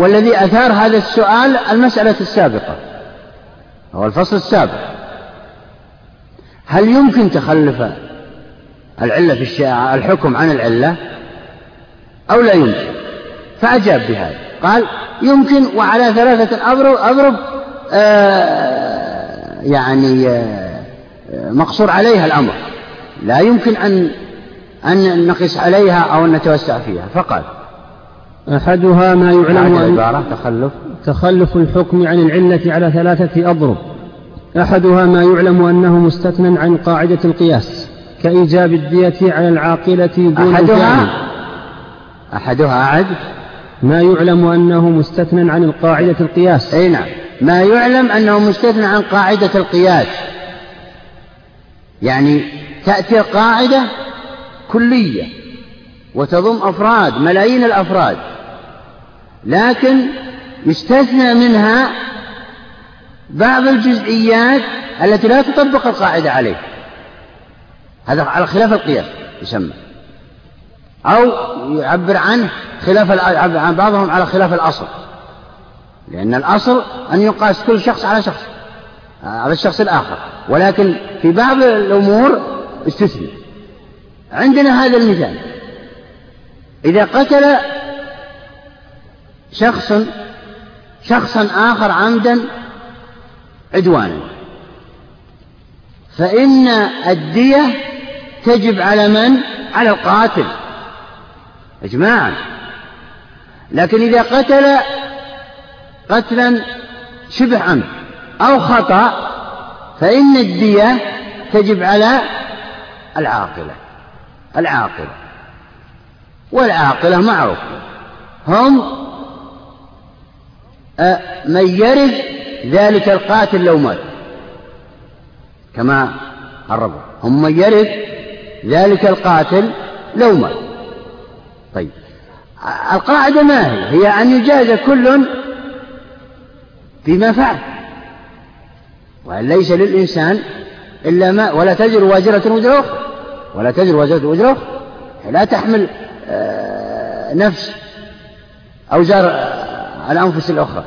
والذي أثار هذا السؤال المسألة السابقة. هو الفصل السابق. هل يمكن تخلف العلة في الشيء الحكم عن العلة؟ أو لا يمكن؟ فأجاب بهذا. قال يمكن وعلى ثلاثة أضرب أضرب يعني آه مقصور عليها الأمر. لا يمكن أن أن نقيس عليها أو أن نتوسع فيها فقال أحدها ما يعلم العبارة تخلف. تخلف الحكم عن العلة على ثلاثة أضرب. أحدها ما يعلم أنه مستثنى عن قاعدة القياس كإيجاب الدية على العاقلة دون أحدها؟ أحدها أعد. ما يعلم أنه مستثنى عن القاعدة القياس. أي نعم. ما يعلم أنه مستثنى عن قاعدة القياس. يعني تأتي القاعدة كلية وتضم أفراد ملايين الأفراد. لكن يستثنى منها بعض الجزئيات التي لا تطبق القاعدة عليه. هذا على خلاف القياس يسمى. أو يعبر عنه خلاف عن بعضهم على خلاف الأصل. لأن الأصل أن يقاس كل شخص على شخص على الشخص الآخر. ولكن في بعض الأمور استثني عندنا هذا المثال. إذا قتل شخص شخصا آخر عمدا عدوانا فإن الدية تجب على من؟ على القاتل. إجماعا. لكن إذا قتل قتلا شبه عمد أو خطأ فإن الدية تجب على العاقلة العاقلة والعاقلة معروف. هم من يرث ذلك القاتل لو مات. كما قربوا هم من يرث ذلك القاتل لو مات. طيب القاعدة ما هي؟ هي أن يجاز كل فيما فعل. وأن ليس للإنسان إلا ما ولا تزر وازرة وزر أخرى. ولا تزر وازرة وزر أخرى. لا تحمل آه، نفس أوزار آه، الأنفس الأخرى.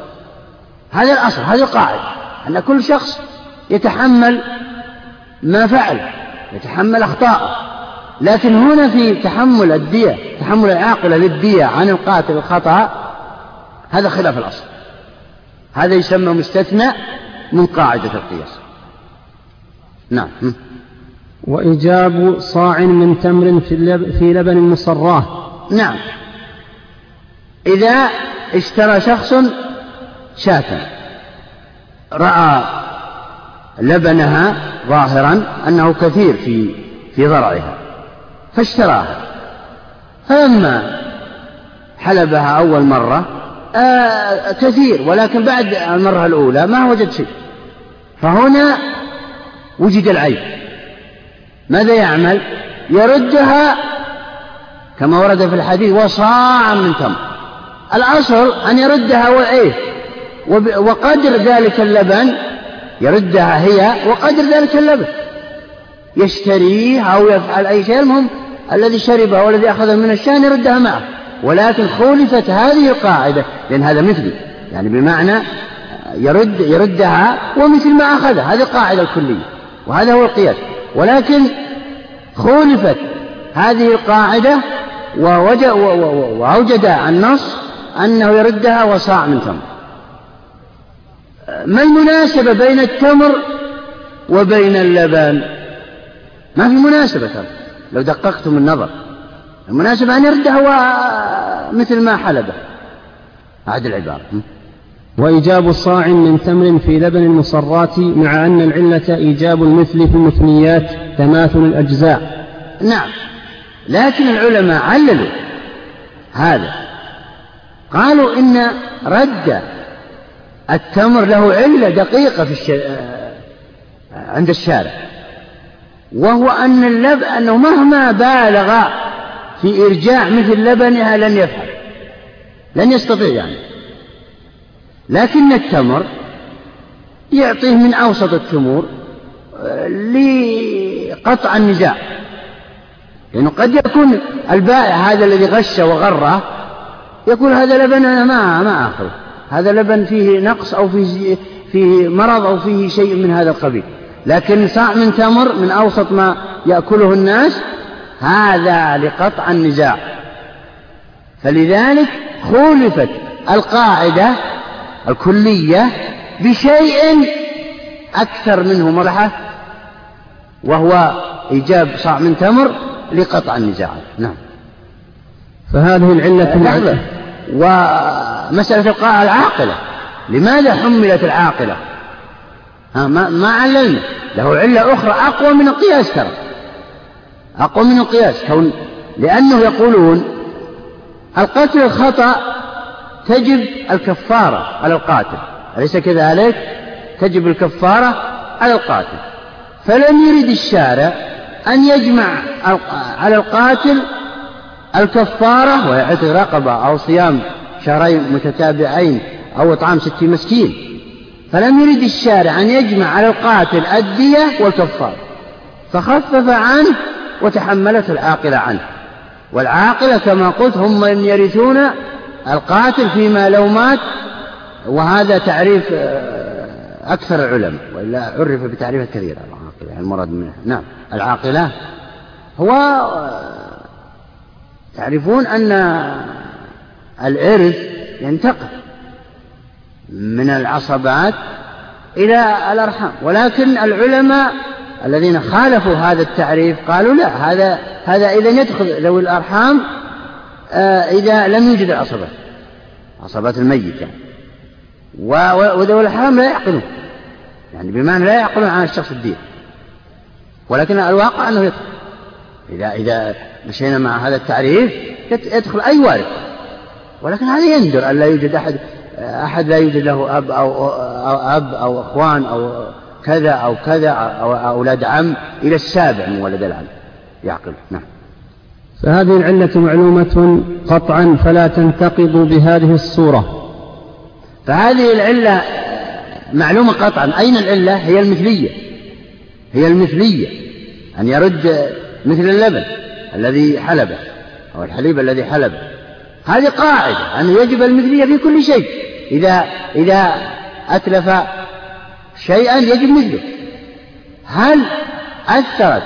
هذا الأصل هذه القاعدة أن كل شخص يتحمل ما فعل يتحمل أخطاء لكن هنا في تحمل الدية تحمل العاقلة للدية عن القاتل الخطأ هذا خلاف الأصل. هذا يسمى مستثنى من قاعدة القياس. نعم. وإيجاب صاع من تمر في لبن مصراه. نعم. إذا اشترى شخص شاة رأى لبنها ظاهرا أنه كثير في في ضرعها فاشتراها. فلما حلبها أول مرة آه كثير ولكن بعد المرة الأولى ما وجد شيء. فهنا وجد العيب. ماذا يعمل؟ يردها كما ورد في الحديث وصاعا من تمر. الأصل أن يردها وإيه وقدر ذلك اللبن يردها هي وقدر ذلك اللبن. يشتريه أو يفعل أي شيء المهم الذي شربها والذي أخذها من الشأن يردها معه. ولكن خولفت هذه القاعدة لأن هذا مثلي. يعني بمعنى يرد يردها ومثل ما أخذها. هذه القاعدة الكلية وهذا هو القياس. ولكن خولفت هذه القاعدة وأوجد النص أنه يردها وصاع من تمر. ما المناسبة بين التمر وبين اللبن ما في مناسبة ترى. لو دققتم النظر. المناسب أن يرد هو مثل ما حلبه أعد العبارة. وإيجاب صاع من تمر في لبن المصرات مع أن العلة إيجاب المثل في المثنيات تماثل الأجزاء. نعم. لكن العلماء عللوا هذا. قالوا إن رد التمر له علة دقيقة في الش... عند الشارع. وهو أن اللب... أنه مهما بالغ في إرجاع مثل لبنها لن يفعل. لن يستطيع يعني. لكن التمر يعطيه من أوسط التمور آه، لقطع النزاع. لأنه قد يكون البائع هذا الذي غش وغره يقول هذا لبن أنا ما ما آخذه. هذا لبن فيه نقص أو فيه فيه مرض أو فيه شيء من هذا القبيل. لكن صاع من تمر من أوسط ما يأكله الناس هذا لقطع النزاع. فلذلك خولفت القاعدة الكلية بشيء أكثر منه مرحة وهو إيجاب صاع من تمر لقطع النزاعات نعم. فهذه العلة لحظة. ومسألة القاء العاقلة. لماذا حملت العاقلة؟ ها ما, ما عللنا. له علة أخرى أقوى من القياس ترى. أقوى من القياس كون لأنه يقولون القتل الخطأ تجب الكفارة على القاتل. أليس كذلك؟ تجب الكفارة على القاتل. فلم يرد الشارع أن يجمع على القاتل الكفارة وهي عتق رقبة أو صيام شهرين متتابعين أو إطعام ستين مسكين. فلم يرد الشارع أن يجمع على القاتل الدية والكفارة. فخفف عنه وتحملت العاقلة عنه. والعاقلة كما قلت هم من يرثون القاتل فيما لو مات وهذا تعريف آه، أكثر العلماء وإلا عرف بتعريفات كثيرة. العاقلة المراد منها نعم. العاقلة هو آه، تعرفون أن الإرث ينتقل من العصبات إلى الأرحام. ولكن العلماء الذين خالفوا هذا التعريف قالوا لا هذا هذا إذا يدخل ذوي الأرحام آه، إذا لم يوجد العصبات عصبات الميت يعني. وذوي الأرحام لا يعقلون يعني بمعنى لا يعقلون عن الشخص الدين. ولكن الواقع أنه يدخل. إذا إذا مشينا مع هذا التعريف يدخل أي وارث ولكن هذا يندر أن لا يوجد أحد أحد لا يوجد له أب أو أب أو أخوان أو كذا أو كذا أو أولاد عم إلى السابع من ولد العم. يعقل. نعم. فهذه العلة معلومة قطعا فلا تنتقض بهذه الصورة. فهذه العلة معلومة قطعا. أين العلة؟ هي المثلية. هي المثلية. أن يرد مثل اللبن الذي حلبه أو الحليب الذي حلبه. هذه قاعدة. أنه يجب المثلية في كل شيء. إذا إذا أتلف شيئا يجب مثله. هل أثرت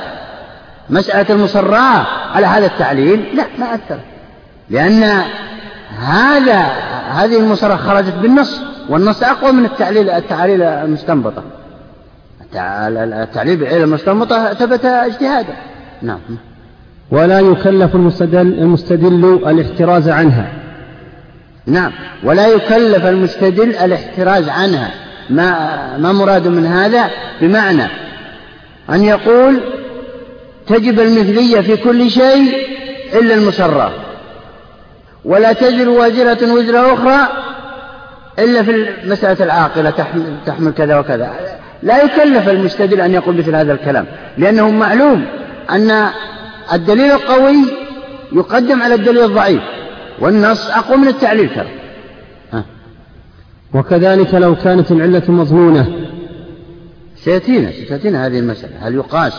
مسألة المصراة على هذا التعليل؟ لا ما أثرت. لأن هذا هذه المصرة خرجت بالنص والنص أقوى من التعليل التعليل المستنبطة. التعليل بالعلة المستنبطة ثبت اجتهادا نعم. ولا يكلف المستدل, المستدل الاحتراز عنها. نعم. ولا يكلف المستدل الاحتراز عنها. ما ما مراد من هذا؟ بمعنى أن يقول تجب المثلية في كل شيء إلا المسرة ولا تزر وازرة وزر أخرى إلا في مسألة العاقلة تحمل, تحمل كذا وكذا. لا يكلف المستدل أن يقول مثل هذا الكلام لأنه معلوم أن الدليل القوي يقدم على الدليل الضعيف والنص أقوى من التعليل ترى. وكذلك لو كانت العلة مضمونة. سيأتينا ستأتينا هذه المسألة. هل يقاس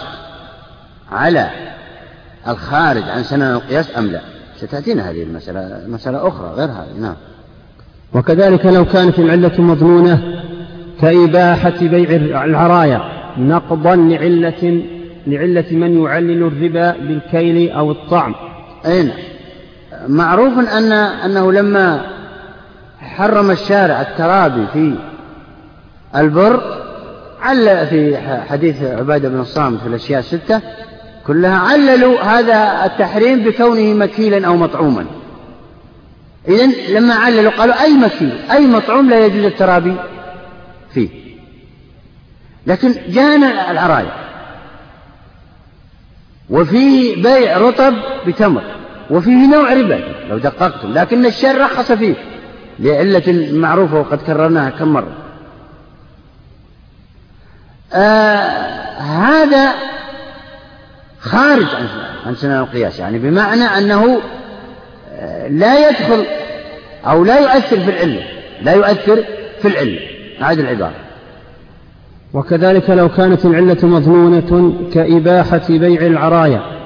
على الخارج عن سنن القياس أم لا؟ ستأتينا هذه المسألة. مسألة أخرى غير هذه. نعم. وكذلك لو كانت العلة مضمونة كإباحة بيع العرايا نقضا لعلة لعلة من يعلل الربا بالكيل أو الطعم. أين؟ معروف أن أنه لما حرم الشارع الترابي في البر عل في حديث عبادة بن الصامت في الأشياء الستة كلها عللوا هذا التحريم بكونه مكيلا أو مطعوما. إذا لما عللوا قالوا أي مكيل؟ أي مطعوم لا يجوز الترابي فيه؟ لكن جاءنا العرايا وفيه بيع رطب بتمر وفيه نوع ربا لو دققتم لكن الشر رخص فيه. لعلة معروفة وقد كررناها كم مرة. آه هذا خارج عن سنن القياس يعني بمعنى أنه آه، لا يدخل أو لا يؤثر في العلة لا يؤثر في العلة هذه العبارة. وكذلك لو كانت العلة مظنونة كإباحة بيع العرايا.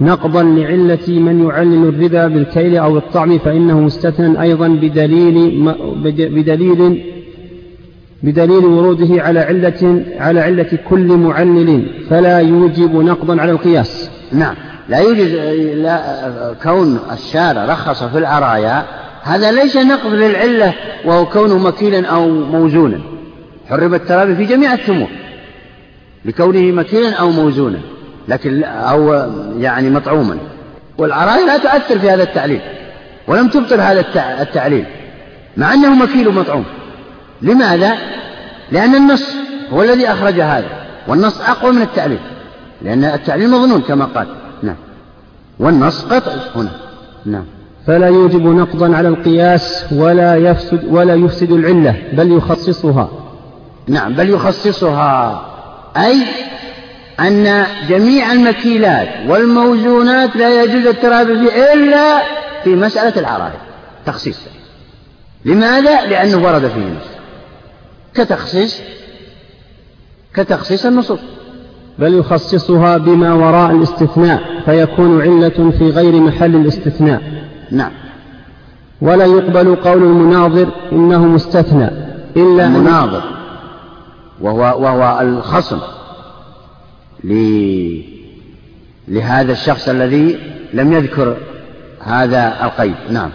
نقضا لعلة من يعلل الربا بالكيل أو الطعم فإنه مستثنى أيضا بدليل بدليل بدليل وروده على علة على علة كل معلل فلا يوجب نقضا على القياس. نعم، لا يوجد لا كون الشارع رخص في العرايا هذا ليس نقض للعلة وهو كونه مكيلا أو موزونا. حرم الترابي في جميع الثمور لكونه مكيلا أو موزونا لكن أو يعني مطعوما. والعرايا لا تؤثر في هذا التعليل ولم تبطل هذا التعليل مع أنه مكيل ومطعوم لماذا؟ لأن النص هو الذي أخرج هذا والنص أقوى من التعليل لأن التعليل مظنون كما قال. نعم. والنص قطع هنا. نعم. فلا يوجب نقضا على القياس ولا يفسد ولا يفسد العلة بل يخصصها. نعم بل يخصصها. أي أن جميع المكيلات والموزونات لا يجوز الترابي فيه إلا في مسألة العرائض تخصيص. لماذا؟ لأنه ورد فيه نص كتخصيص كتخصيص النصوص. بل يخصصها بما وراء الاستثناء فيكون علة في غير محل الاستثناء. نعم. ولا يقبل قول المناظر إنه مستثنى إلا المناظر وهو, وهو الخصم. لهذا الشخص الذي لم يذكر هذا القيد. نعم.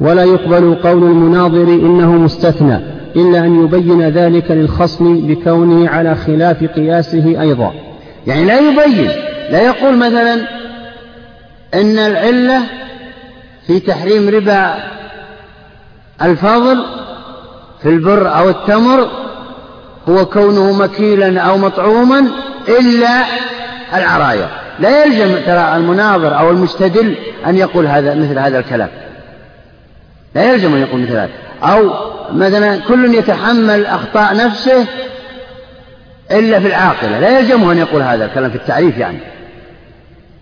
ولا يقبل قول المناظر إنه مستثنى إلا أن يبين ذلك للخصم بكونه على خلاف قياسه أيضا. يعني لا يبين لا يقول مثلا إن العلة في تحريم ربا الفضل في البر أو التمر هو كونه مكيلا أو مطعوما إلا العرايا. لا يلزم ترى المناظر أو المستدل أن يقول هذا مثل هذا الكلام. لا يلزم أن يقول مثل هذا. أو مثلا كل يتحمل أخطاء نفسه إلا في العاقلة. لا يلزمه أن يقول هذا الكلام في التعريف يعني.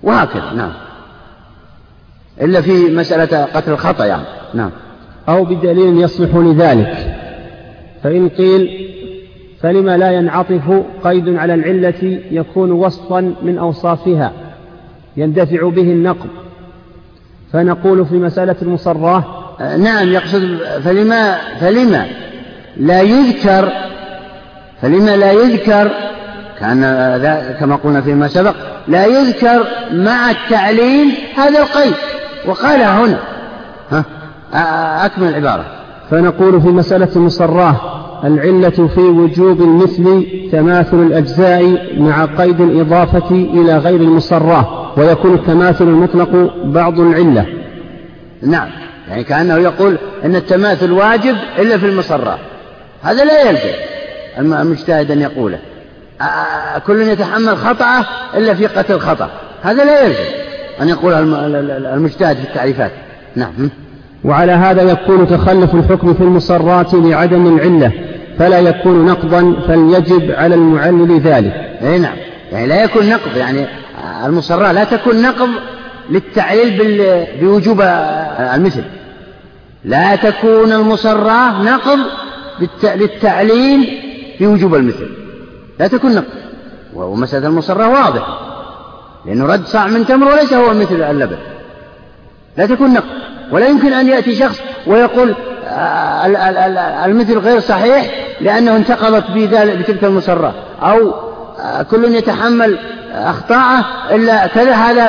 وهكذا نعم. إلا في مسألة قتل الخطأ يعني. نعم. أو بدليل يصلح لذلك. فإن قيل فلما لا ينعطف قيد على العلة يكون وصفا من أوصافها يندفع به النقض فنقول في مسألة المصراه نعم يقصد فلما فلما لا يذكر فلما لا يذكر كأن كما قلنا فيما سبق لا يذكر مع التعليل هذا القيد. وقال هنا ها أكمل العبارة. فنقول في مسألة المصراه العلة في وجوب المثل تماثل الأجزاء مع قيد الإضافة إلى غير المصراه ويكون التماثل المطلق بعض العلة. نعم يعني كأنه يقول أن التماثل واجب إلا في المصراه هذا لا يلزم المجتهد أن يقوله. كل يتحمل خطأه إلا في قتل خطأ. هذا لا يلزم أن يقول المجتهد في التعريفات. نعم. وعلى هذا يكون تخلف الحكم في المصرات لعدم العلة فلا يكون نقضا فليجب على المعلل ذلك. إي نعم. يعني لا يكون نقض يعني المصرات لا تكون نقض للتعليل بوجوب المثل. لا تكون المصراه نقض للتعليل بوجوب المثل. لا تكون نقض. ومسألة المصراه واضحة لأنه رد صاع من تمر وليس هو مثل اللبن لا تكون نقض. ولا يمكن أن يأتي شخص ويقول آه، المثل غير صحيح لأنه انتقضت بتلك المسرة. أو آه، كل يتحمل أخطاءه إلا كذا هذا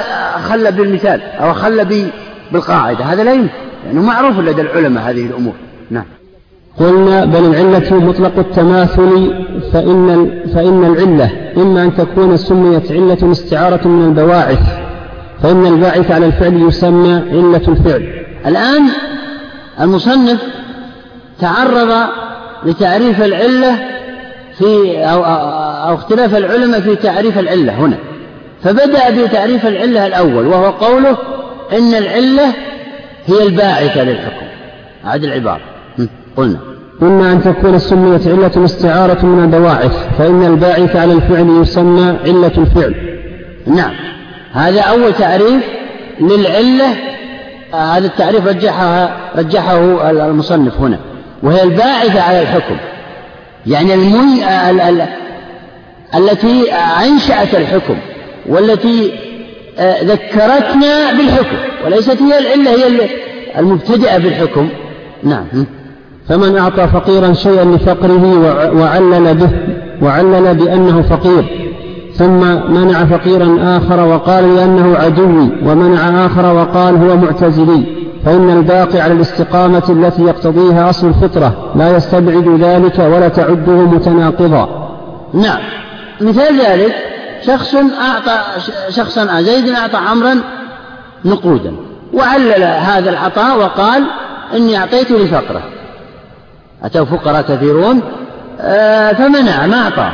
خل بالمثال أو خل بالقاعدة. هذا لا يمكن لأنه معروف لدى العلماء هذه الأمور. نعم. قلنا بل العلة مطلق التماثل فإن, فإن العلة إما أن تكون سميت علة استعارة من البواعث فإن الباعث على الفعل يسمى علة الفعل. الآن المصنف تعرض لتعريف العلة في أو, أو اختلاف العلماء في تعريف العلة هنا. فبدأ بتعريف العلة الأول وهو قوله إن العلة هي الباعثة للحكم. هذه العبارة. قلنا. إما أن تكون سميت علة استعارة من البواعث فإن الباعث على الفعل يسمى علة الفعل. نعم. هذا أول تعريف للعلة هذا التعريف رجحها رجحه المصنف هنا. وهي الباعثة على الحكم. يعني المي... ال... ال... التي أنشأت الحكم والتي آه، ذكرتنا بالحكم. وليست هي العلة هي المبتدئة بالحكم. نعم. فمن أعطى فقيرا شيئا لفقره وعلل به وعلل بأنه فقير. ثم منع فقيرا آخر وقال لأنه عدوي ومنع آخر وقال هو معتزلي. فإن الباقي على الاستقامة التي يقتضيها أصل الفطرة لا يستبعد ذلك ولا تعده متناقضا. نعم. مثال ذلك شخص أعطى شخصا زيد أعطى عمرا نقودا وعلل هذا العطاء وقال إني أعطيته لفقره. أتوا فقراء كثيرون؟ آه، فمنع ما أعطاه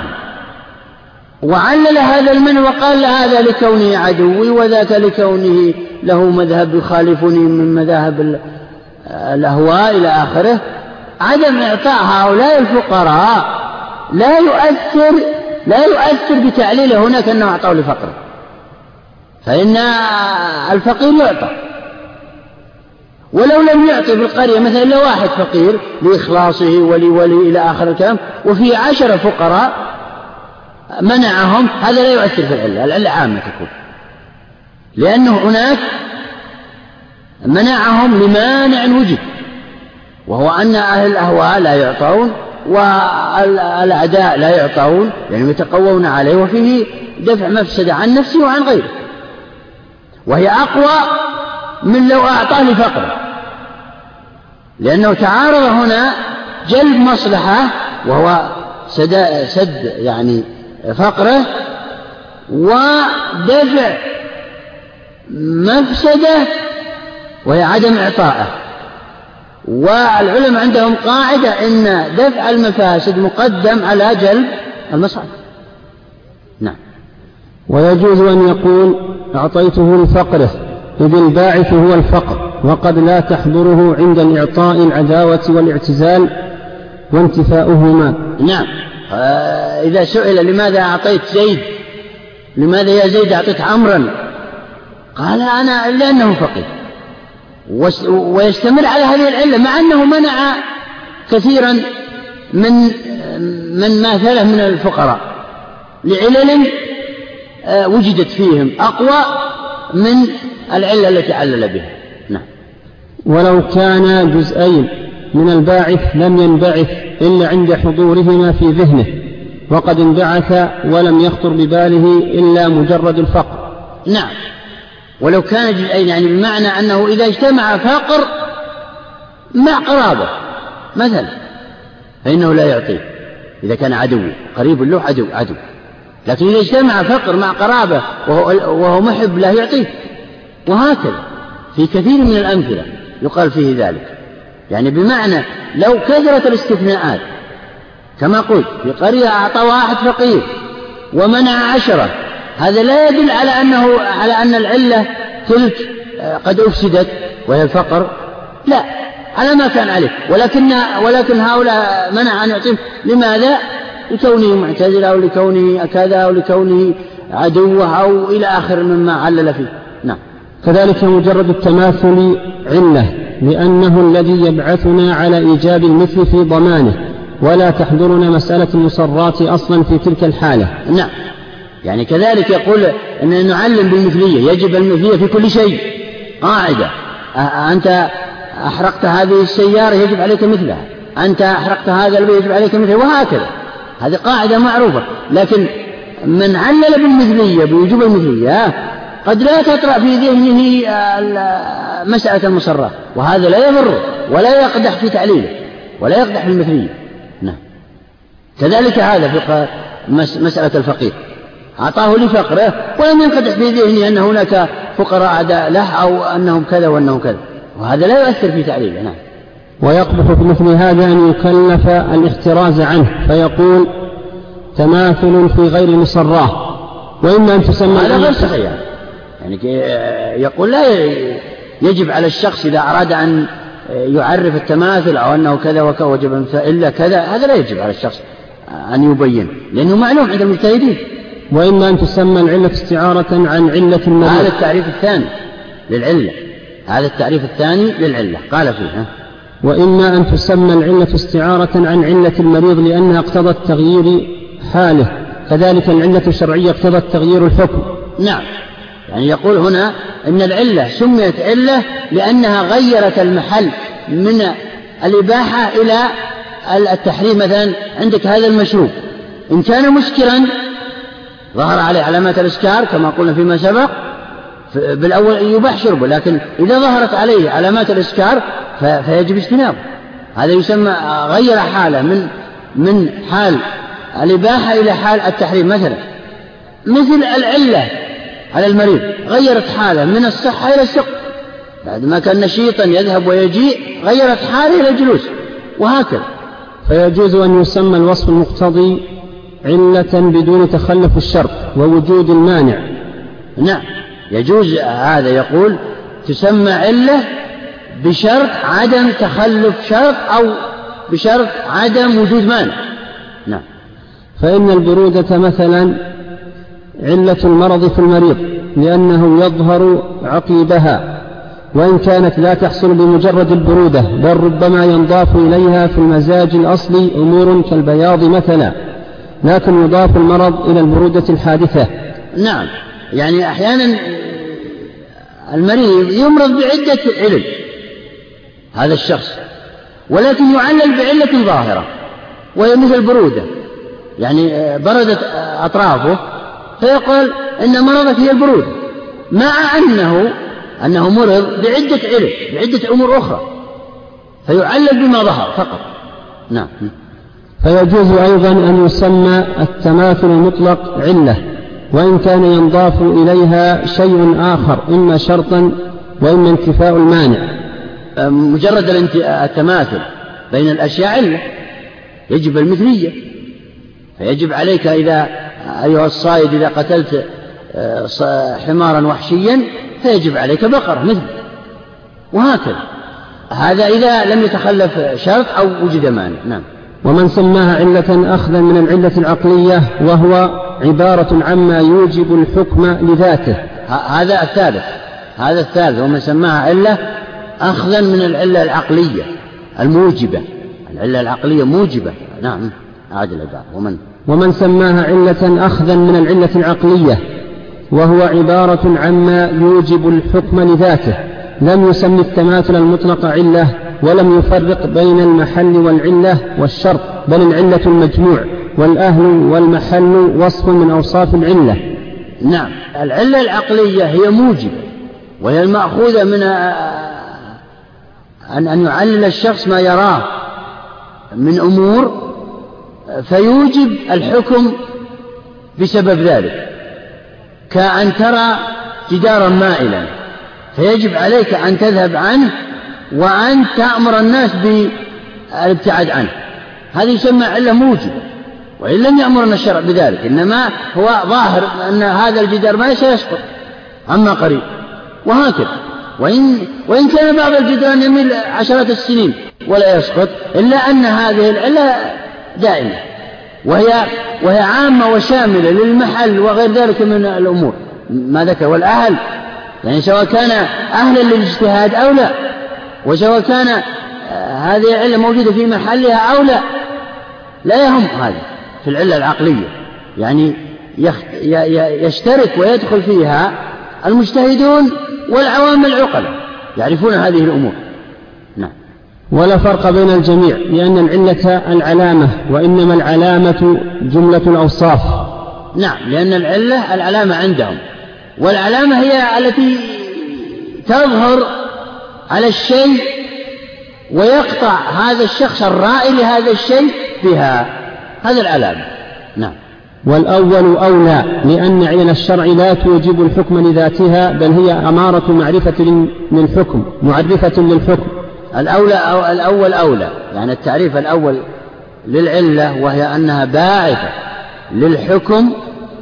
وعلل هذا المنع وقال هذا لكونه عدوي وذاك لكونه له مذهب يخالفني من مذاهب الأهواء إلى آخره. عدم إعطاء هؤلاء الفقراء لا يؤثر لا يؤثر بتعليله. هنا كأنه أعطاه لفقره. فإن الفقير يعطى. ولو لم يعطي بالقرية مثلا إلا واحد فقير لإخلاصه ولولي إلى آخر الكلام. وفي عشرة فقراء منعهم هذا لا يؤثر في العلة العلة عامة تكون. لأنه هناك منعهم لمانع وجد وهو أن أهل الأهواء لا يعطون والأعداء لا يعطون يعني يتقوون عليه وفيه دفع مفسدة عن نفسه وعن غيره. وهي أقوى من لو أعطاه لفقره. لأنه تعارض هنا جلب مصلحة وهو سد, سد يعني فقره ودفع مفسدة وهي عدم إعطائه. والعلماء عندهم قاعدة أن دفع المفاسد مقدم على جلب المصالح. نعم. ويجوز أن يقول أعطيته لفقره إذ الباعث هو الفقر وقد لا تحضره عند الإعطاء العداوة والإعتزال وانتفاؤهما. نعم. إذا سئل لماذا أعطيت زيد؟ لماذا يا زيد أعطيت عمرا؟ قال أنا لأنه فقير. ويستمر على هذه العلة مع أنه منع كثيرا من من ماثله من الفقراء. لعلل آه، وجدت فيهم أقوى من العلة التي علل بها. نعم. ولو كان جزئين من الباعث لم ينبعث إلا عند حضورهما في ذهنه وقد انبعث ولم يخطر بباله إلا مجرد الفقر. نعم. ولو كان يعني بمعنى أنه إذا اجتمع فقر مع قرابة مثلا فإنه لا يعطيه إذا كان عدو قريب له عدو عدو. لكن إذا اجتمع فقر مع قرابة وهو, وهو محب له يعطيه. وهكذا في كثير من الأمثلة يقال فيه ذلك. يعني بمعنى لو كثرت الاستثناءات كما قلت في قرية أعطى واحد فقير ومنع عشرة هذا لا يدل على أنه على أن العلة تلك آه، قد أفسدت وهي الفقر لا على ما كان عليه ولكن ولكن هؤلاء منع أن يعطيهم لماذا؟ لكونه معتزل أو لكونه كذا أو لكونه عدوه أو إلى آخر مما علل فيه نعم كذلك مجرد التماثل علة لأنه الذي يبعثنا على إيجاب المثل في ضمانه ولا تحضرنا مسألة المصرات أصلا في تلك الحالة. نعم. يعني كذلك يقول أن نعلم بالمثلية يجب المثلية في كل شيء. قاعدة. أنت أحرقت هذه السيارة يجب عليك مثلها. أنت أحرقت هذا البيت يجب عليك مثله وهكذا. هذه قاعدة معروفة. لكن من علل بالمثلية بوجوب المثلية قد لا تطرأ في ذهنه مسألة المصرات وهذا لا يضر ولا يقدح في تعليله ولا يقدح في المثلية. نعم. كذلك هذا في مسألة الفقير أعطاه لفقره ولم ينقدح في ذهنه أن هناك فقراء أعداء له أو أنهم كذا وأنهم كذا. وهذا لا يؤثر في تعليله نعم. ويقبح في مثل هذا أن يكلف الاحتراز عنه فيقول تماثل في غير مصراه. وإما أن تسمى هذا غير صحيح. يعني يقول لا يجب على الشخص إذا أراد أن يعرف التماثل أو أنه كذا وكذا وجب إلا كذا هذا لا يجب على الشخص أن يبين لأنه معلوم عند المجتهدين. وإما أن تسمى العلة استعارة عن علة المريض هذا التعريف الثاني للعلة. هذا التعريف الثاني للعلة. قال فيه وإما أن تسمى العلة استعارة عن علة المريض لأنها اقتضت تغيير حاله. كذلك العلة الشرعية اقتضت تغيير الحكم. نعم. يعني يقول هنا أن العلة سميت علة لأنها غيرت المحل من الإباحة إلى التحريم. مثلا عندك هذا المشروب إن كان مسكرا ظهر عليه علامات الإسكار كما قلنا فيما سبق بالأول يباح شربه لكن إذا ظهرت عليه علامات الإسكار فيجب اجتنابه. هذا يسمى غير حالة من من حال الإباحة إلى حال التحريم. مثلا مثل العلة على المريض غيرت حاله من الصحة إلى السقم بعد ما كان نشيطا يذهب ويجيء غيرت حاله إلى الجلوس وهكذا. فيجوز أن يسمى الوصف المقتضي علة بدون تخلف الشرط ووجود المانع. نعم يجوز هذا يقول تسمى علة بشرط عدم تخلف شرط أو بشرط عدم وجود مانع. نعم. فإن البرودة مثلا علة المرض في المريض لأنه يظهر عقيبها وإن كانت لا تحصل بمجرد البرودة بل ربما ينضاف إليها في المزاج الأصلي أمور كالبياض مثلا لكن يضاف المرض إلى البرودة الحادثة. نعم يعني أحيانا المريض يمرض بعدة علل هذا الشخص ولكن يعلل بعلة ظاهرة وهي مثل البرودة يعني بردت أطرافه فيقول إن مرضك هي البرودة مع أنه أنه مرض بعدة علل بعدة أمور أخرى. فيعلل بما ظهر فقط. نعم. فيجوز أيضا أن يسمى التماثل المطلق علة وإن كان ينضاف إليها شيء آخر إما شرطا وإما انتفاء المانع. مجرد التماثل بين الأشياء علة يجب المثلية. فيجب عليك إذا أيها الصائد إذا قتلت آه، حمارا وحشيا فيجب عليك بقرة مثل. وهكذا. هذا إذا لم يتخلف شرط أو وجد مانع. نعم. ومن سماها علة أخذا من العلة العقلية وهو عبارة عما يوجب الحكم لذاته. هذا الثالث. هذا الثالث. ومن سماها علة أخذا من العلة العقلية الموجبة. العلة العقلية موجبة. نعم. هذه العبارة ومن؟ ومن سماها علة أخذا من العلة العقلية وهو عبارة عما يوجب الحكم لذاته. لم يسم التماثل المطلق علة ولم يفرق بين المحل والعلة والشرط بل العلة المجموع والأهل والمحل وصف من أوصاف العلة. نعم. العلة العقلية هي موجبة وهي المأخوذة من أن أن يعلل الشخص ما يراه من أمور فيوجب الحكم بسبب ذلك. كأن ترى جدارا مائلا فيجب عليك أن تذهب عنه وأن تأمر الناس بالابتعاد عنه. هذه يسمى علة موجبة وإن لم يأمرنا الشرع بذلك إنما هو ظاهر أن هذا الجدار ما سيسقط عما قريب وهكذا. وإن, وإن كان بعض الجدران يميل عشرات السنين ولا يسقط إلا أن هذه العلة دائمة. وهي وهي عامة وشاملة للمحل وغير ذلك من الأمور. ما ذكر. والأهل يعني سواء كان أهلا للاجتهاد أو لا وسواء كان آه، هذه العلة موجودة في محلها أو لا لا يهم هذا في العلة العقلية. يعني يشترك ويدخل فيها المجتهدون والعوام العقلاء يعرفون هذه الأمور. ولا فرق بين الجميع لأن العلة العلامة وإنما العلامة جملة الأوصاف. نعم لأن العلة العلامة عندهم. والعلامة هي التي تظهر على الشيء ويقطع هذا الشخص الرائي لهذا الشيء بها. هذا العلامة. نعم. والأول أولى لأن علل الشرع لا توجب الحكم لذاتها بل هي أمارة معرفة للحكم معرفة للحكم. الأولى أو الأول أولى. يعني التعريف الأول للعلة وهي أنها باعثة للحكم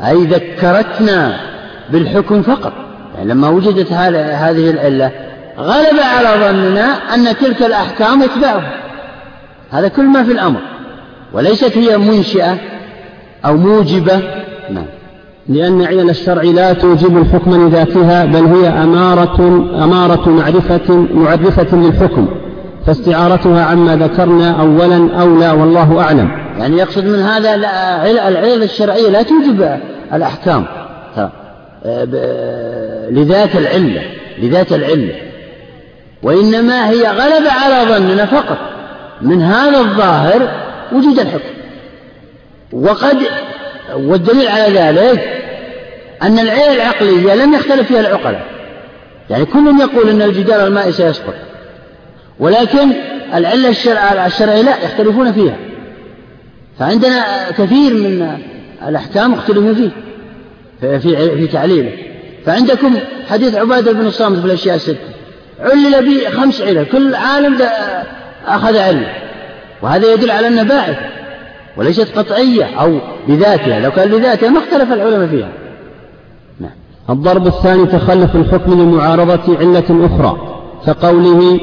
أي ذكرتنا بالحكم فقط. يعني لما وجدت هذه العلة غلب على ظننا أن تلك الأحكام يتبعها هذا كل ما في الأمر. وليست هي منشئة أو موجبة. نعم. لأن علل الشرع لا توجب الحكم لذاتها بل هي أمارة أمارة معرفة معرفة للحكم فاستعارتها عما ذكرنا أولا أولى والله أعلم. يعني يقصد من هذا العلل الشرعية لا توجب الأحكام. لذات العلة لذات العلة. وإنما هي غلب على ظننا فقط. من هذا الظاهر وجود الحكم. وقد والدليل على ذلك أن العلل العقلية لم يختلف فيها العقلاء. يعني كل يقول أن الجدار المائي سيسقط. ولكن العلة الشرعية لا يختلفون فيها. فعندنا كثير من الأحكام اختلفوا فيه في في تعليله. فعندكم حديث عبادة بن الصامت في الأشياء الستة. علل به خمس علل كل عالم أخذ علة وهذا يدل على أنه باعث وليست قطعية أو بذاتها. لو كان لذاتها ما اختلف العلماء فيها. الضرب الثاني تخلف الحكم لمعارضة علة أخرى كقوله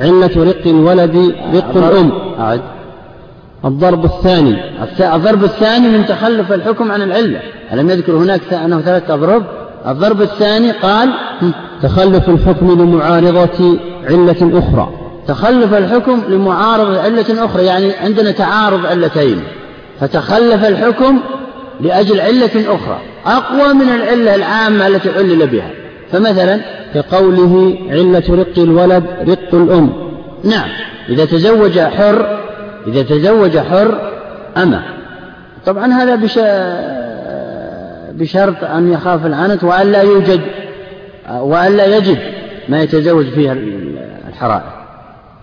علة رق الولد رق الأم. أعد الضرب الثاني. الضرب الثاني من تخلف الحكم عن العلة. ألم يذكر هناك أنه ثلاثة أضرب؟ الضرب الثاني قال تخلف الحكم لمعارضة علة أخرى. تخلف الحكم لمعارضة علة أخرى يعني عندنا تعارض علتين. فتخلف الحكم لأجل علة أخرى. أقوى من العلة العامة التي علل بها. فمثلا كقوله علة رق الولد رق الأم. نعم إذا تزوج حر إذا تزوج حر أما طبعا هذا بش... بشرط أن يخاف العنت وأن لا يوجد وأن لا يجد ما يتزوج فيها الحرائر.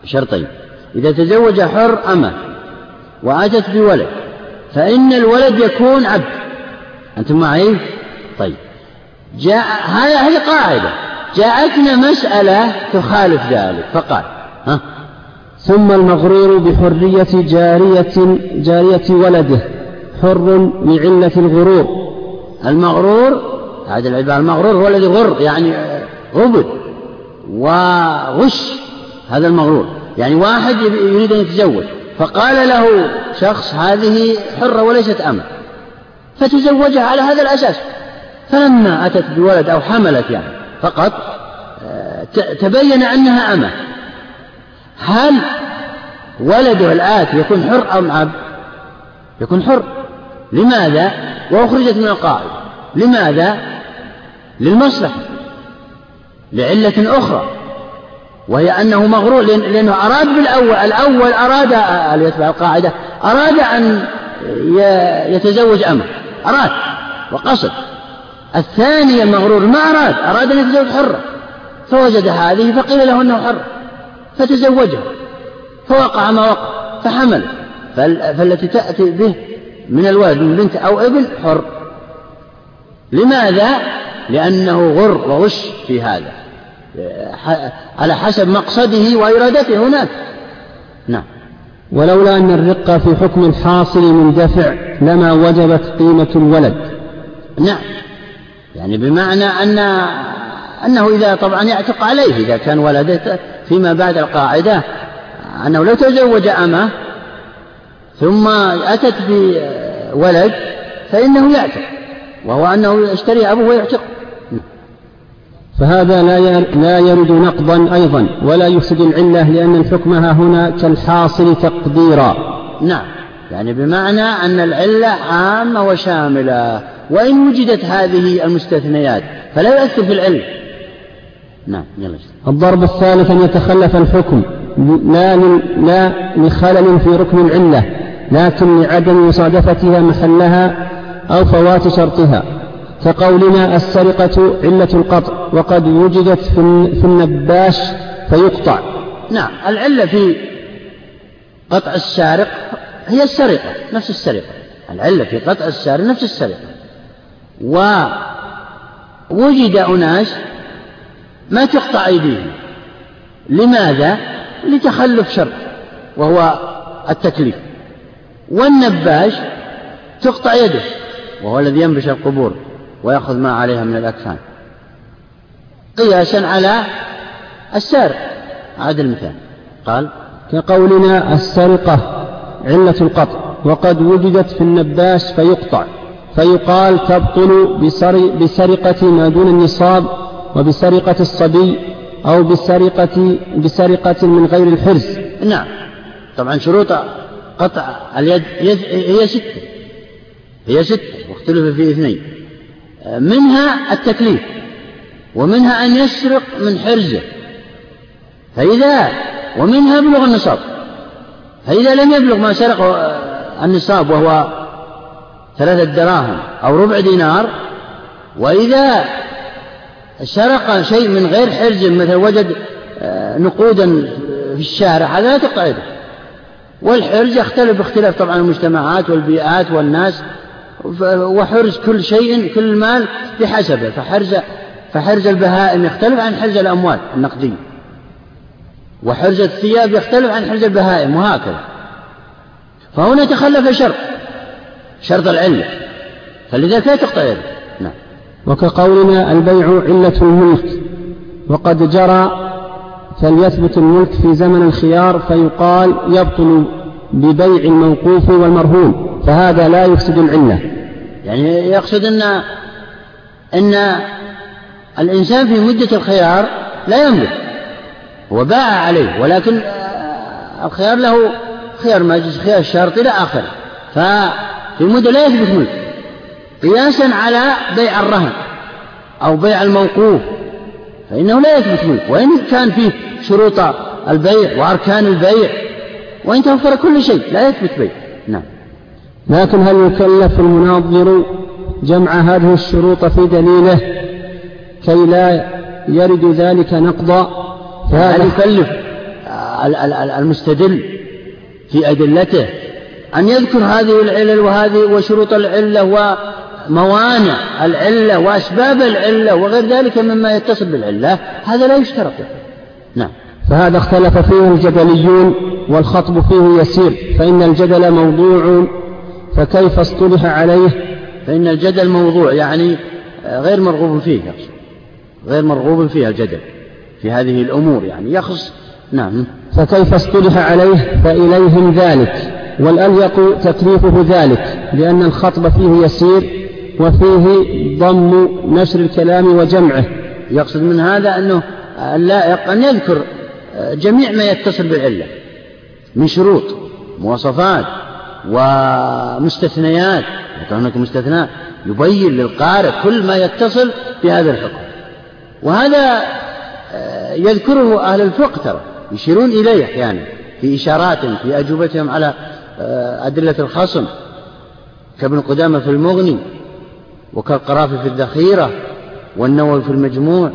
بشرطين إذا تزوج حر أما وأتت بولد فإن الولد يكون عبد. أنتم معي؟ طيب. جاء هذه قاعدة. جاءتنا مسألة تخالف ذلك فقال ها؟ ثم المغرور بحرية جارية جارية ولده حر لعلة الغرور. المغرور هذا العبارة المغرور هو الذي غر يعني غبن وغش. هذا المغرور يعني واحد يريد أن يتزوج فقال له شخص هذه حرة وليست أمة فتزوجها على هذا الأساس. فلما أتت بولد أو حملت يعني فقط آه، تبين أنها أمة. هل ولده الآتي يكون حر أم عبد؟ يكون حر. لماذا؟ وأخرجت من القاعدة. لماذا؟ للمصلحة. لعلة أخرى. وهي أنه مغرور لأنه أراد بالأول الأول أراد أن يتبع القاعدة أراد أن يتزوج أمة. أراد وقصد. الثاني المغرور ما أراد أراد أن يتزوج حرة. فوجد هذه فقيل له أنه حر فتزوجها فوقع ما وقع فحمل. فالتي تأتي به من الولد من بنت أو ابن حر. لماذا؟ لأنه غر وغش في هذا. على حسب مقصده وإرادته هناك. نعم. ولولا أن الرقة في حكم الحاصل مندفع لما وجبت قيمة الولد. نعم. يعني بمعنى أن أنه إذا طبعا يعتق عليه إذا كان ولده فيما بعد القاعدة أنه لو تزوج أمه ثم أتت بولد فإنه يعتق وهو أنه يشتري أبوه ويعتق فهذا لا لا يرد نقضا أيضا ولا يفسد العلة لأن الحكم هنا كالحاصل تقديرا. نعم. يعني بمعنى أن العلة عامة وشاملة. وإن وجدت هذه المستثنيات فلا يؤثر في العلم. نعم يلا. الضرب الثالث أن يتخلف الحكم. لا لا لخلل في ركن العلة لكن لعدم مصادفتها محلها أو فوات شرطها. كقولنا السرقة علة القطع وقد وجدت في النباش فيقطع. نعم العلة في قطع السارق هي السرقة نفس السرقة. العلة في قطع السارق نفس السرقة. ووجد أناس ما تقطع أيديهم. لماذا؟ لتخلف شرط وهو التكليف. والنباش تقطع يده وهو الذي ينبش القبور ويأخذ ما عليها من الأكفان. قياسا على السارق. هذا المثال. قال كقولنا السرقة علة القطع وقد وجدت في النباش فيقطع فيقال تبطل بسرقة ما دون النصاب وبسرقة الصبي أو بسرقة بسرقة من غير الحرز. نعم. طبعا شروط قطع اليد هي ستة. هي ستة واختلف في اثنين. منها التكليف ومنها أن يسرق من حرزه. فإذا ومنها بلغ النصاب. فإذا لم يبلغ ما سرق النصاب وهو ثلاثة دراهم أو ربع دينار وإذا سرق شيء من غير حرز مثل وجد آه، نقودا في الشارع هذا لا تقطع يده. والحرز يختلف باختلاف طبعا المجتمعات والبيئات والناس وحرز كل شيء كل مال بحسبه. فحرز فحرز البهائم يختلف عن حرز الأموال النقدية. وحرز الثياب يختلف عن حرز البهائم وهكذا. فهنا تخلف شرط شرط العلة. فلذلك لا تقطع يده. نعم. وكقولنا البيع علة الملك وقد جرى فليثبت الملك في زمن الخيار فيقال يبطل ببيع الموقوف والمرهون فهذا لا يفسد العلة. يعني يقصد أن أن الإنسان في مدة الخيار لا يملك. هو باع عليه ولكن الخيار له خيار مجلس خيار الشرط إلى آخره. ففي مدة لا يثبت ملك. قياسا على بيع الرهن أو بيع الموقوف فإنه لا يثبت ملك. وإن كان فيه شروط البيع وأركان البيع وإن توفر كل شيء لا يثبت بيع. نعم. لكن هل يكلف المناظر جمع هذه الشروط في دليله كي لا يرد ذلك نقضا؟ فهذا يكلف المستدل في أدلته أن يذكر هذه العلل وهذه وشروط العلة وموانع العلة وأسباب العلة وغير ذلك مما يتصل بالعلة هذا لا يشترط. نعم. فهذا اختلف فيه الجدليون والخطب فيه يسير فإن الجدل موضوع فكيف اصطلح عليه؟ فإن الجدل موضوع يعني غير مرغوب فيه غير مرغوب فيه الجدل. في هذه الأمور يعني يخص نعم. فكيف اصطلح عليه فإليهم ذلك؟ والأليق تكليفه ذلك لأن الخطب فيه يسير وفيه ضم نشر الكلام وجمعه. يقصد من هذا أنه اللائق أن يذكر جميع ما يتصل بالعلة من شروط مواصفات ومستثنيات هناك مستثنى يبين للقارئ كل ما يتصل بهذا الحكم. وهذا يذكره أهل الفقه ترى يشيرون إليه أحيانا في إشارات في أجوبتهم على آه، أدلة الخصم كابن قدامة في المغني وكالقرافي في الذخيرة والنووي في المجموع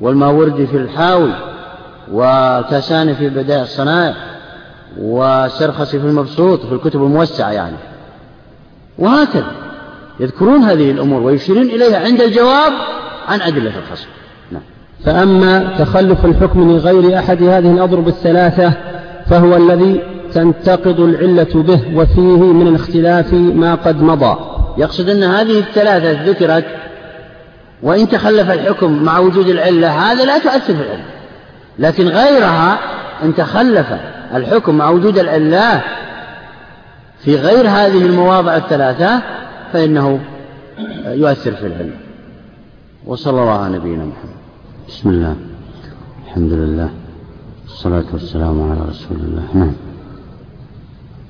والماوردي في الحاوي وكاساني في بدائع الصنائع وسرخسي في المبسوط في الكتب الموسعة يعني. وهكذا يذكرون هذه الأمور ويشيرون إليها عند الجواب عن أدلة الخصم. فأما تخلف الحكم لغير أحد هذه الأضرب الثلاثة فهو الذي تنتقض العلة به وفيه من الاختلاف ما قد مضى. يقصد أن هذه الثلاثة ذكرت وإن تخلف الحكم مع وجود العلة هذا لا تؤثر في العلة. لكن غيرها إن تخلف الحكم مع وجود العلة في غير هذه المواضع الثلاثة فإنه يؤثر في العلة. وصلى الله على نبينا محمد. بسم الله. الحمد لله. والصلاة والسلام على رسول الله. نعم.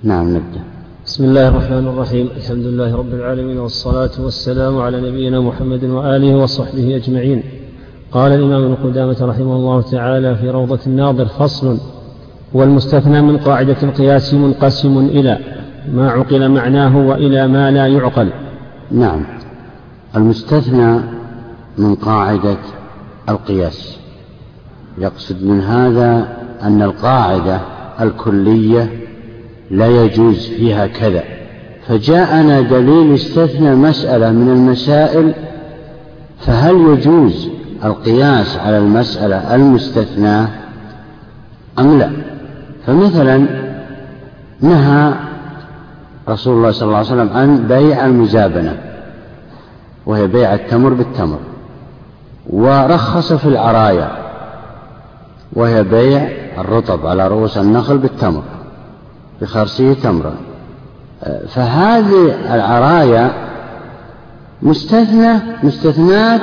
نعم نبدأ. بسم الله الرحمن الرحيم. الحمد لله رب العالمين والصلاة والسلام على نبينا محمد وآله وصحبه أجمعين. قال الإمام ابن قدامة رحمه الله تعالى في روضة الناظر فصل والمستثنى من قاعدة القياس منقسم إلى ما عقل معناه وإلى ما لا يعقل. نعم. المستثنى من قاعدة القياس. يقصد من هذا أن القاعدة الكلية لا يجوز فيها كذا. فجاءنا دليل استثنى مسألة من المسائل فهل يجوز القياس على المسألة المستثناة أم لا؟ فمثلا نهى رسول الله صلى الله عليه وسلم عن بيع المزابنة وهي بيع التمر بالتمر. ورخص في العرايا وهي بيع الرطب على رؤوس النخل بالتمر بخرسه تمرة فهذه العرايا مستثنى مستثنات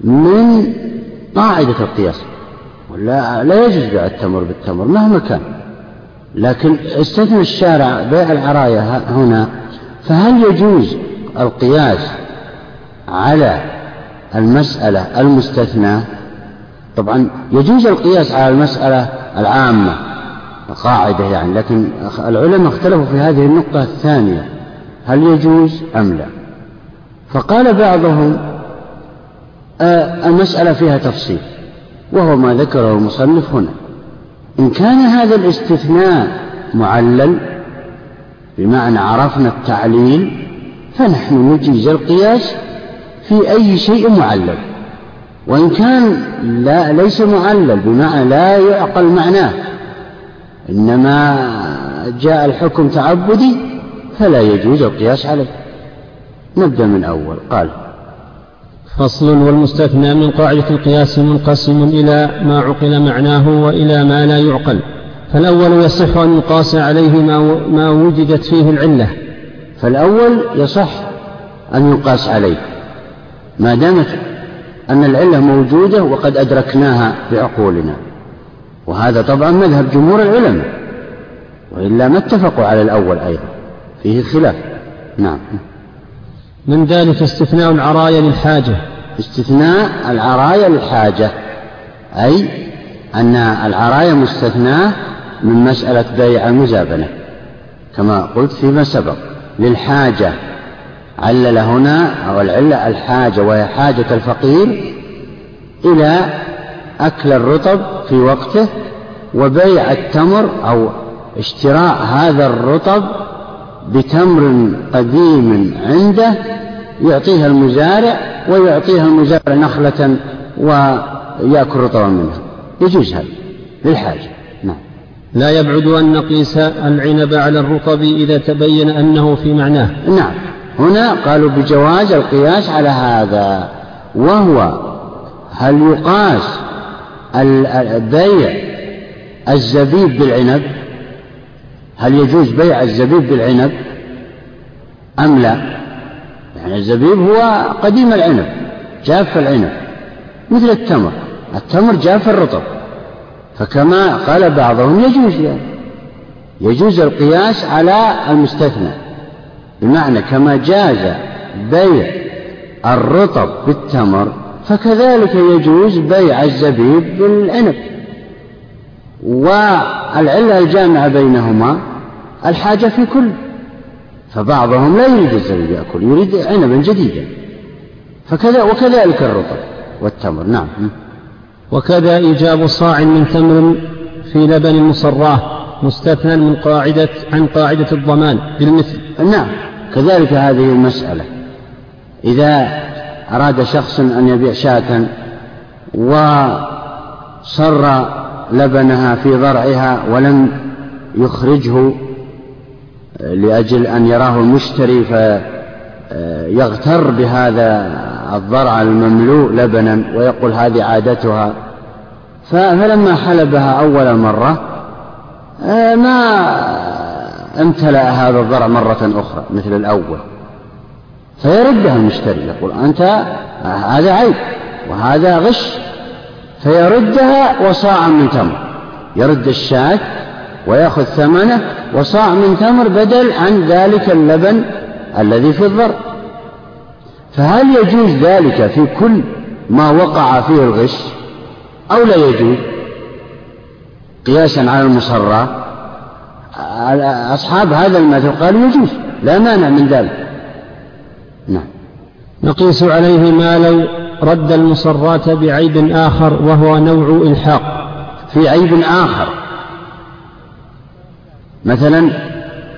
من قاعدة القياس. ولا لا يجوز بيع التمر بالتمر مهما كان. لكن استثنى الشارع بيع العرايا هنا. فهل يجوز القياس على المسألة المستثناة. طبعا يجوز القياس على المسألة العامة قاعدة يعني لكن العلماء اختلفوا في هذه النقطة الثانية هل يجوز أم لا؟ فقال بعضهم آه المسألة فيها تفصيل وهو ما ذكره المصنف هنا. إن كان هذا الاستثناء معلل بمعنى عرفنا التعليل فنحن نجيز القياس في أي شيء معلل. وإن كان لا ليس معلل بمعنى لا يعقل معناه. إنما جاء الحكم تعبدي فلا يجوز القياس عليه. نبدأ من أول. قال فصل والمستثنى من قاعدة القياس منقسم إلى ما عقل معناه وإلى ما لا يعقل. فالأول يصح أن يقاس عليه ما, ما وجدت فيه العلة. فالأول يصح أن يقاس عليه. ما دامت أن العلة موجودة وقد أدركناها بعقولنا. وهذا طبعا مذهب جمهور العلماء وإلا ما اتفقوا على الأول أيضا. فيه خلاف. نعم. من ذلك استثناء العرايا للحاجة. استثناء العرايا للحاجة أي أن العرايا مستثناة من مسألة بيع المزابنة. كما قلت فيما سبق للحاجة. علل هنا أو العلة الحاجة وهي حاجة الفقير إلى أكل الرطب في وقته وبيع التمر أو اشتراء هذا الرطب بتمر قديم عنده يعطيها المزارع ويعطيها المزارع نخلة ويأكل رطبا منها. يجوز هذا للحاجة. نعم. لا يبعد أن نقيس العنب على الرطب إذا تبين أنه في معناه. نعم. هنا قالوا بجواز القياس على هذا وهو هل يقاس بيع الزبيب بالعنب؟ هل يجوز بيع الزبيب بالعنب؟ أم لا؟ يعني الزبيب هو قديم العنب جاف العنب مثل التمر التمر جاف الرطب فكما قال بعضهم يجوز يعني يجوز القياس على المستثنى. بمعنى كما جاز بيع الرطب بالتمر فكذلك يجوز بيع الزبيب بالعنب. والعلة الجامعة بينهما الحاجة في كل فبعضهم لا يريد الزبيب يأكل يريد عنبا جديدا. فكذا وكذلك الرطب والتمر نعم. وكذا إيجاب صاع من تمر في لبن مصراه مستثنى من قاعدة عن قاعدة الضمان بالمثل. نعم. كذلك هذه المسألة. إذا أراد شخص أن يبيع شاة وصر لبنها في ضرعها ولم يخرجه لأجل أن يراه المشتري فيغتر بهذا الضرع المملوء لبنا ويقول هذه عادتها فلما حلبها أول مرة ما امتلأ هذا الضرع مرة أخرى مثل الأول. فيردها المشتري يقول أنت هذا عيب وهذا غش. فيردها وصاعا من تمر. يرد الشاة ويأخذ ثمنه وصاع من تمر بدل عن ذلك اللبن الذي في الضرع فهل يجوز ذلك في كل ما وقع فيه الغش أو لا يجوز؟ قياسا على المصرى أصحاب هذا المذهب قالوا يجوز لا مانع من ذلك. نعم. نقيس عليه ما لو رد المصرات بعيب آخر وهو نوع إلحاق. في عيب آخر. مثلا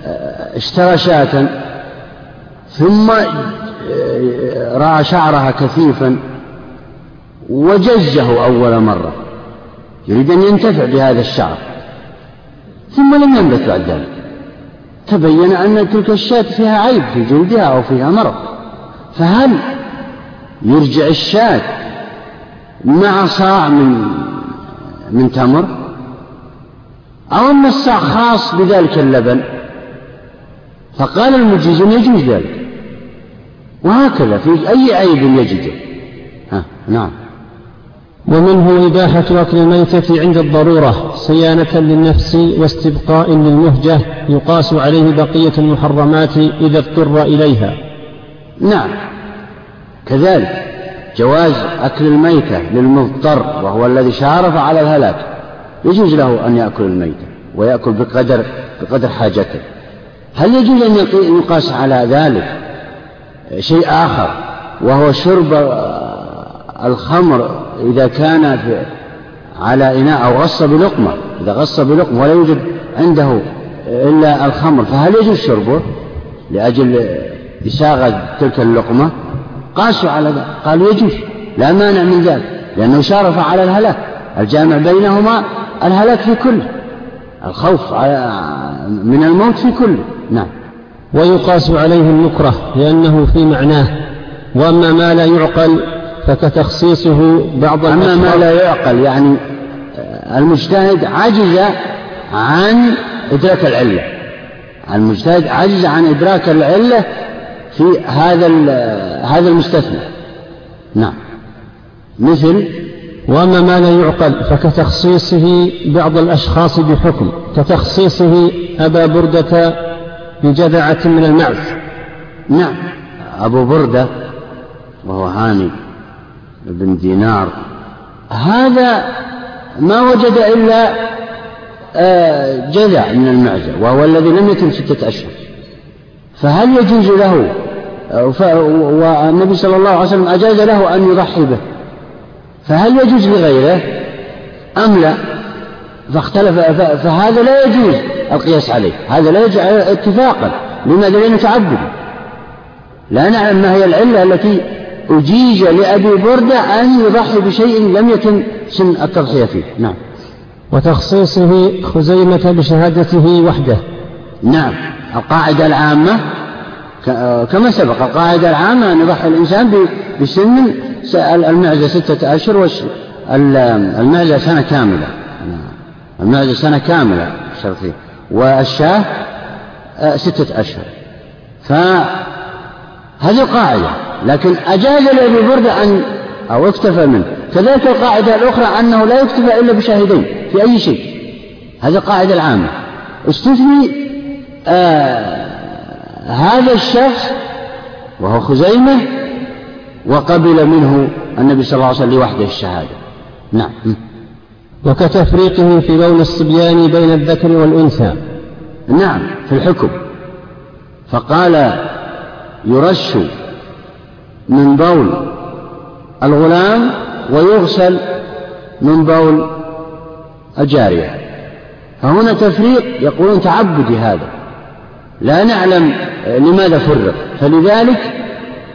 آه، اشترى شاة ثم آه، رأى شعرها كثيفا وجزه أول مرة. يريد أن ينتفع بهذا الشعر. ثم لم ينبت بعد ذلك. تبين أن تلك الشاة فيها عيب في جلدها أو فيها مرض. فهل يرجع الشاة مع صاع من من تمر؟ أو أن الصاع خاص بذلك اللبن؟ فقال المجيزون يجوز ذلك. وهكذا في أي عيب يجده ها نعم. ومنه إباحة أكل الميتة عند الضرورة صيانة للنفس واستبقاء للمهجة يقاس عليه بقية المحرمات إذا اضطر إليها. نعم. كذلك جواز أكل الميتة للمضطر وهو الذي شارف على الهلاك يجوز له أن يأكل الميتة ويأكل بقدر بقدر حاجته. هل يجوز أن يقاس على ذلك شيء آخر وهو شرب الخمر إذا كان في على إناء أو غص بلقمة إذا غص بلقمة ولا يوجد عنده إلا الخمر فهل يجوز شربه؟ لأجل إساغة تلك اللقمة؟ قاسوا على ذلك قالوا يجوز لا مانع من ذلك لأنه شارف على الهلاك الجامع بينهما الهلاك في كله الخوف من الموت في كله نعم. ويقاس عليه المكره لأنه في معناه وأما ما لا يعقل فكتخصيصه بعض أما ما لا يعقل يعني المجتهد عجز عن إدراك العلة. المجتهد عجز عن إدراك العلة في هذا هذا المستثنى. نعم. مثل وأما ما لا يعقل فكتخصيصه بعض الأشخاص بحكم. كتخصيصه أبا بردة بجذعة من المعز. نعم. أبو بردة وهو هاني. بن دينار. هذا ما وجد إلا آه، جذع من المعزة وهو الذي لم يتم ستة أشهر. فهل يجوز له والنبي صلى الله عليه وسلم أجاز له أن يضحي به؟ فهل يجوز لغيره؟ أم لا؟ فاختلف فهذا لا يجوز القياس عليه هذا لا يجوز اتفاقا لماذا لأنه تعبد لا نعلم ما هي العلة التي أجيز لأبي بردة أن يضحي بشيء لم يتم سن التضحية فيه. نعم. وتخصيصه خزيمة بشهادته وحده. نعم. القاعدة العامة كما سبق القاعدة العامة أن يضحي الإنسان بسن المعزة ستة أشهر والمعزة سنة كاملة. المعزة سنة كاملة شرطية والشاة آه، ستة أشهر. فهذه قاعدة لكن أجاز لأبي بردة أن أو أكتفى منه. كذلك القاعدة الأخرى أنه لا يكتفى إلا بشاهدين في أي شيء. هذه القاعدة العامة. استثني آه هذا الشخص وهو خزيمة وقبل منه النبي صلى الله عليه وسلم لوحده الشهادة. نعم. وكتفريقه في بول الصبيان بين الذكر والأنثى. نعم في الحكم. فقال يرش من بول الغلام ويغسل من بول الجارية. فهنا تفريق يقولون تعبدي هذا. لا نعلم لماذا فرق. فلذلك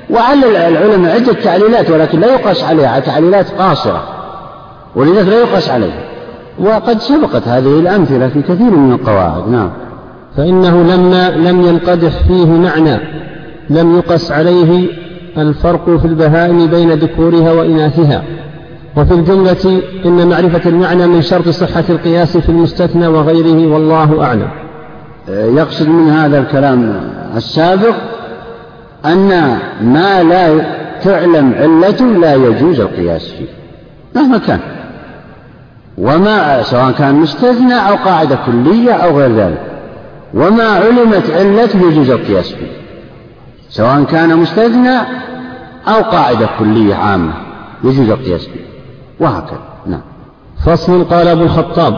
وعلل العلماء عدة تعليلات ولكن لا يقاس عليها تعليلات قاصرة. ولذلك لا يقاس عليها. وقد سبقت هذه الأمثلة في كثير من القواعد. نعم. فإنه لما لم ينقدح فيه معنى لم يقس عليه الفرق في البهائم بين ذكورها وإناثها. وفي الجملة إن معرفة المعنى من شرط صحة القياس في المستثنى وغيره والله أعلم. يقصد من هذا الكلام السابق أن ما لا تعلم علته لا يجوز القياس فيه مهما كان. وما سواء كان مستثنى أو قاعدة كلية أو غير ذلك. وما علمت علته يجوز القياس فيه سواء كان مستثنى أو قاعدة كلية عامة. يجوز القياس فيه وهكذا. نعم. فصل قال أبو الخطاب.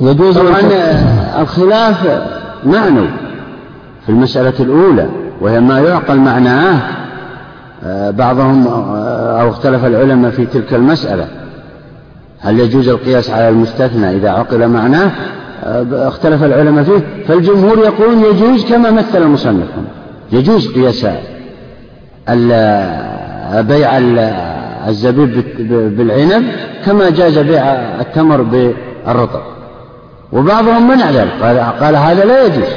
يجوز طبعا الخلاف معنوي في المسألة الأولى وهي ما يعقل معناه بعضهم أو اختلف العلماء في تلك المسألة. هل يجوز القياس على المستثنى إذا عقل معناه؟ آه، اختلف العلماء فيه. فالجمهور يقولون يجوز كما مثل المصنف يجوز قياس بيع الزبيب بالعنب كما جاز بيع التمر بالرطب. وبعضهم منع ذلك. قال, هذا لا يجوز.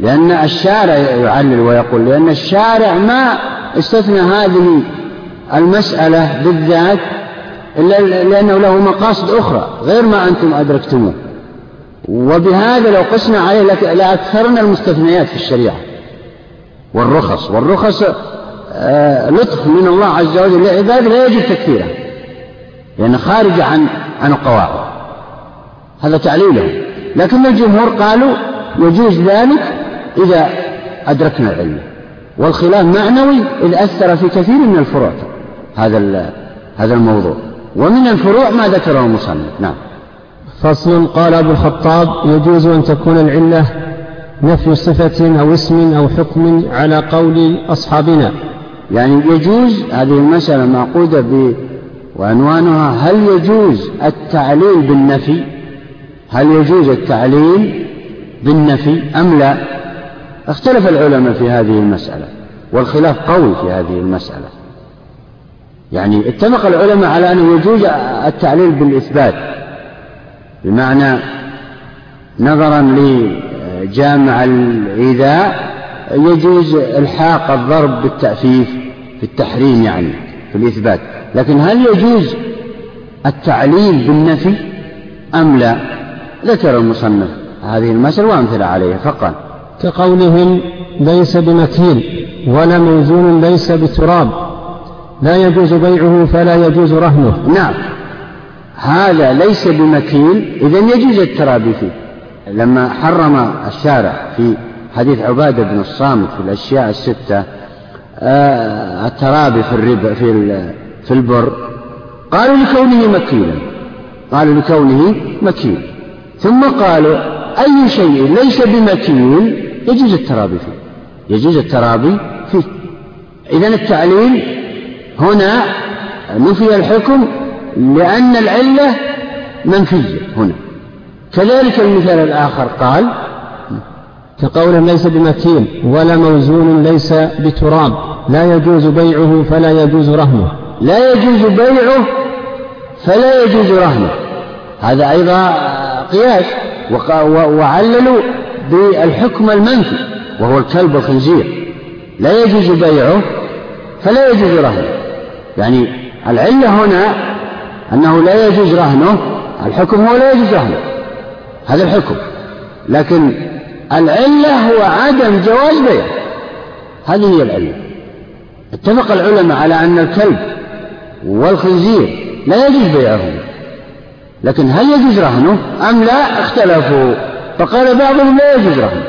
لأن الشارع يعلل ويقول لأن الشارع ما استثنى هذه المسألة بالذات إلا لأنه له مقاصد أخرى غير ما أنتم أدركتموه. وبهذا لو قسنا عليه لأكثرنا المستثنيات في الشريعة. والرخص والرخص لطف من الله عز وجل لعباده لا يجب تكفيره لأن خارج عن عن القواعد. هذا تعليله لكن الجمهور قالوا يجوز ذلك إذا أدركنا العلم. والخلاف معنوي إذ أثر في كثير من الفروع هذا هذا الموضوع. ومن الفروع ما ذكره المصنف. نعم. فصل. قال أبو الخطاب يجوز أن تكون العلة نفي صفة أو اسم أو حكم على قول أصحابنا. يعني يجوز؟ هذه المسألة معقودة ب وعنوانها هل يجوز التعليل بالنفي؟ هل يجوز التعليل بالنفي أم لا؟ اختلف العلماء في هذه المسألة والخلاف قوي في هذه المسألة. يعني اتفق العلماء على أنه يجوز التعليل بالإثبات بمعنى نظرا لجامع الإيذاء يجوز إلحاق الضرب بالتأفيف في التحريم يعني في الإثبات. لكن هل يجوز التعليل بالنفي؟ أم لا؟ ذكر المصنف هذه المسألة وأمثلة عليها فقط. كقولهم ليس بمكين ولا موزون ليس بتراب. لا يجوز بيعه فلا يجوز رهنه. نعم. هذا ليس بمكين إذا يجوز الترابي فيه. لما حرم الشارع في حديث عبادة بن الصامت في الأشياء الستة آه الترابي في الربا في في البر. قالوا لكونه مكيلا. قالوا لكونه مكيل. ثم قالوا أي شيء ليس بمكيل يجوز الترابي فيه. يجوز الترابي فيه. إذا التعليل هنا نفي الحكم لأن العلة منفية هنا. كذلك المثال الآخر قال كقول ليس بمكين ولا موزون ليس بتراب لا يجوز بيعه فلا يجوز رهنه. لا يجوز بيعه فلا يجوز رهنه. هذا أيضا قياس وعللوا بالحكم المنفي وهو الكلب والخنزير لا يجوز بيعه فلا يجوز رهنه. يعني العلة هنا أنه لا يجوز رهنه الحكم هو لا يجوز رهنه. هذا الحكم. لكن العلة هو عدم جواز بيع. هذه هي العلة. اتفق العلماء على أن الكلب والخنزير لا يجوز بيعهما لكن هل يجوز رهنه؟ أم لا؟ اختلفوا. فقال بعضهم لا يجوز رهنه.